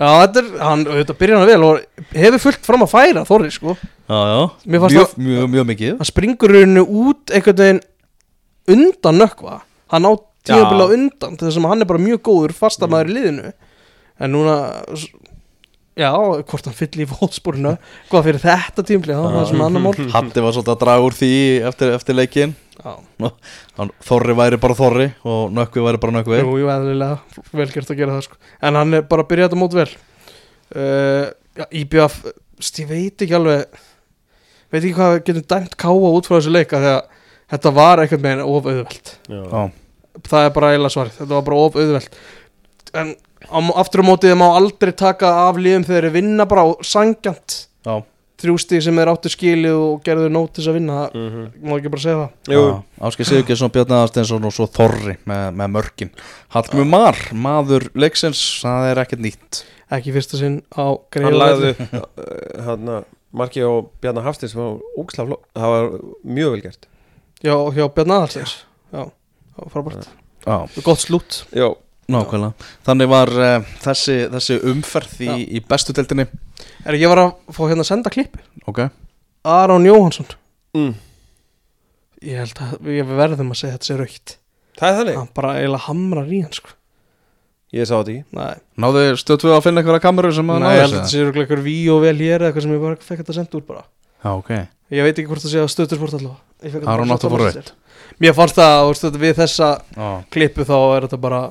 Já, þetta er, hann, þetta byrjar hann vel og hefur fullt fram að færa Þorri, sko. Já, já, mjög, það- mjög, mjög mikið. Hann springur rauninu út einhvern veginn undan nökkva Hann á tíðabili á undan þess að hann er bara mjög góður fastamæður í liðinu. En núna, já, hvort hann fyllir í fótsporinu Hvað fyrir þetta tímli, er Hatti var svolítið að draga úr því eftir, eftir leikin Já, Hann, Þorri væri bara Þorri og Nökkvi væri bara Nökkvi. Jú, jú, eðlilega, velgjört að gera það sko. En hann er bara að byrja þetta mót vel. Uh, st- ég veit ekki alveg Veit ekki hvað getum dæmt káa út frá þessu leika Þegar þetta var einhvern veginn of auðvelt. Já. Já, það er bara eiginlega svarið. Þetta var bara of auðvelt. En á, aftur á mótið má aldrei taka af liðum þegar þeir vinna bara á sangjant Já, þrjústi sem er áttu skilið og gerðu nót til þess að vinna það Mhm. má ekki bara segja það. Áskei Sigurgesson, Bjarni Aðarsteinsson og svo Þorri með, með mörkin. Hallgrimur Mar, maður leiksins, það er ekkert nýtt. Ekki fyrsta sinn á hann lagði upp uh, hann Marki og Bjarnar Hafstins var ógislega fló það var mjög vel gert. Já, hjá Bjarni Aðalsteins. Já, var frábært Já, gott slút. Já, nákvæmlega. Þannig var uh, þessi, þessi umferð í, í bestu deildinni. Er ég var að fá hérna að senda klippi Ok, Aron Jóhansson mm. ég held að við verðum að segja þetta sé raukt það er þannig. Hann bara eiginlega hamrar í hann sko. Ég sá þetta í Nei, náðu stöðtvöð að finna einhverja kameru sem að Nei ég held að náðu þetta þessu? sé örugglega einhver ví og vel hér eða eitthvað sem ég bara fekk þetta sendt úr bara. Já, ok. Ég veit ekki hvort það sé að stöðtursport allavega. Ég fékk þetta Aron bara átti að fá Messenger. Mér fannst það, þetta við þessa Já, klippu þá er þetta bara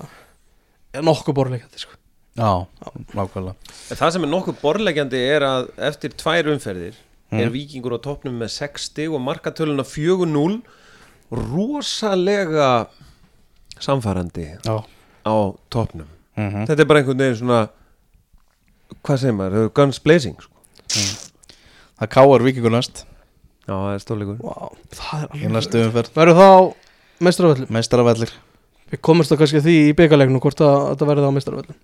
er nokkuð borleikandi sko. já nákvæmlega. En það sem er nokkuð borlegjandi er að eftir tvær umferðir Mm. er Víkingur á toppnum með 6 stig og markatöluna 4-0 rosalega samfærandi Já. á toppnum. Mm þetta er bara einhvern veginn svona hvað segir maður, guns blazing sko. Það káar vikingur næst já, það er stórleikur wow, Það er í alveg næstu umferð Verður það á meistaraföllum? Meistaravellir Við komumst þá kannski að því í byggarleiknum hvort að þetta verði á meistaraföllum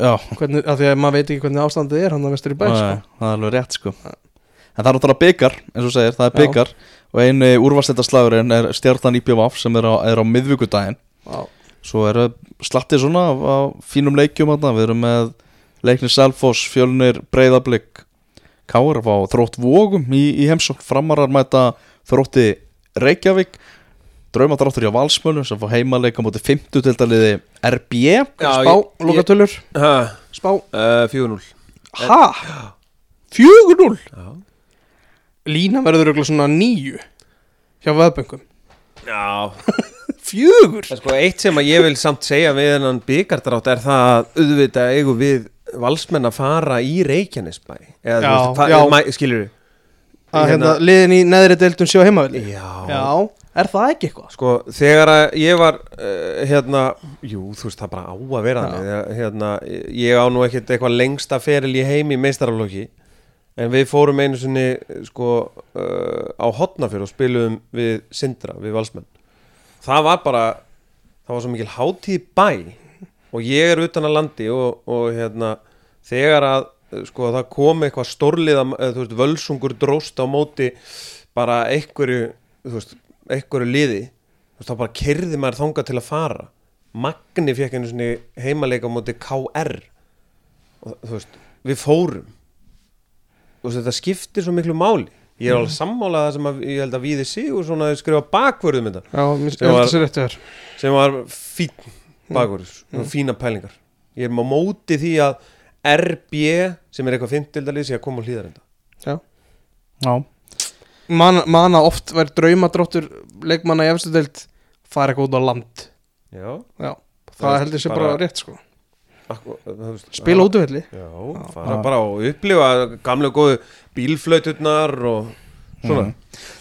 Já, Hvernig, af því að maður veit ekki hvernig ástandið er hann að meistar í bæ Nei, sko. það er alveg rétt sko En það er náttúrulega byggar, eins og þú segir, það er Já. byggar Og einu úrvastættarslagurinn er stjartan IPVF sem er á, er á miðvíkudaginn Já. Svo er slattið svona af, af fínum leikjum þarna. Við erum með leiknir Selfoss, Fjölnir, Breiðablик Káur fá þrótt vógum í, í heimsókn. Framarar mæta þrótti Reykjavík. Draumadráttur hjá Valsmönu sem fá heimaleika mútið 50 tildaliði RB Já, Spá, lokatölur? Spá, uh, 4-0 ha? 4-0 já. Lína verður örugglega svona nýju hjá veðböngum. Já, Fjögur? Sko, eitt sem að ég vil samt segja við hennan byggardrátt er það að auðvitað eigum við valsmenn að fara í Reykjanesbæ? Eða þú veist, skilur við að hérna, liðin í neðri deildum sjá heimavelli? Já. Já, er það ekki eitthvað? sko, þegar að ég var uh, hérna, jú, þú veist það bara á að vera þannig, hérna, ég á nú ekkert eitthvað lengsta feril í heimi í meistaraflokki en við fórum einu sinni sko, uh, á hotnafjör og spilum við Sindra, við valsmenn. Það var bara það var svo mikil hátíð bæ og ég er utan að landi og, og hérna, þegar að sko, það kom eitthvað veist, völsungur dróst á móti bara einhverju veist, einhverju liði veist, þá bara kerði maður þangað til að fara. Magni fekk einu heimaleika á móti KR og veist, við fórum. Og þetta skiptir svo miklu máli. Ég er alveg sammálað það sem að, ég held að Víði Sigur svona skrifa bakvörðum þetta Já, mér Sem var- sem var fín bakvörður, mm. fína pælingar. Ég er á móti því að RB sem er eitthvað fimmtildalið sé að koma á hlýðarenda Já. Já, Man, Mana oft verður draumadráttur leikmanna í efstu deild fara eitthvað út á land. Já, Já, Það það heldur sér bara- bara rétt sko. Spila útvelli já, fara bara og upplifa gamlega góðu bílflauturnar og svona. Mhm.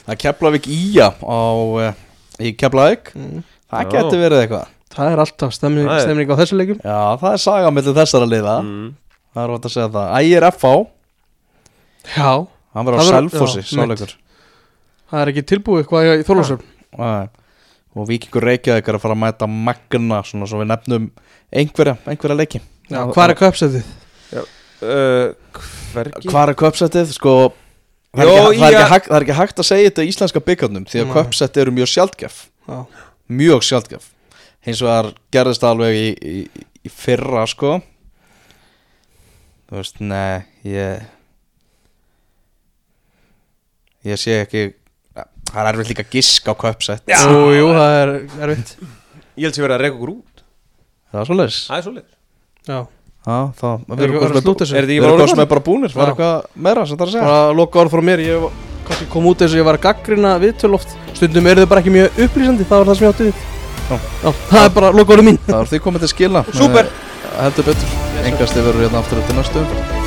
Það er Keflavík Ía á, uh, í Keflavík. Mm. Það Já. getur verið eitthvað Það er alltaf stemning, stemning á þessu leikum Já, það er saga millir þessara liða. Mm. Það er hægt að segja það. Ægir F.A. Já, Hann var á Selfossi, sáleikur það er ekki tilbúið eitthvað í Þorlósum. Og Víkingur Reykjavík er að fara að mæta Magna Svona svo við nefnum einhverja, einhverja leiki. Já, hvað er köpsetið? uh, hvergi. Hvað er köpsettið? Sko Það er, Jó, ekki, það, er hægt, það er ekki hægt að segja þetta í íslenska byggarnum Því að köpsett eru mjög sjaldgæf. Já, Mjög sjaldgæf Hins vegar gerðist alveg í, í, í fyrra sko. Þú veist, nei Ég Ég sé ekki Það er erfitt líka að giska á köpsett jú, jú, það er erfitt. Ég held sér verið að reyka okkur út. Það er svoleiðis. Það er svoleiðis. Já, Já, það Er ekki verið að slúta þessu? Er þetta Við ekki erum sem er bara búnir. Var eitthvað meira sem það er að segja? Bara loka orð frá mér Ég var- kom út eins og ég var að gaggrina viðtöl oft. Stundum eru þau bara ekki mjög upplýsandi Það var það sem ég átti við Já. Það er bara loka orðið mín Það var því komið til skila Súper. Heldur betur Engast yfir hérna aftur til næstu umferð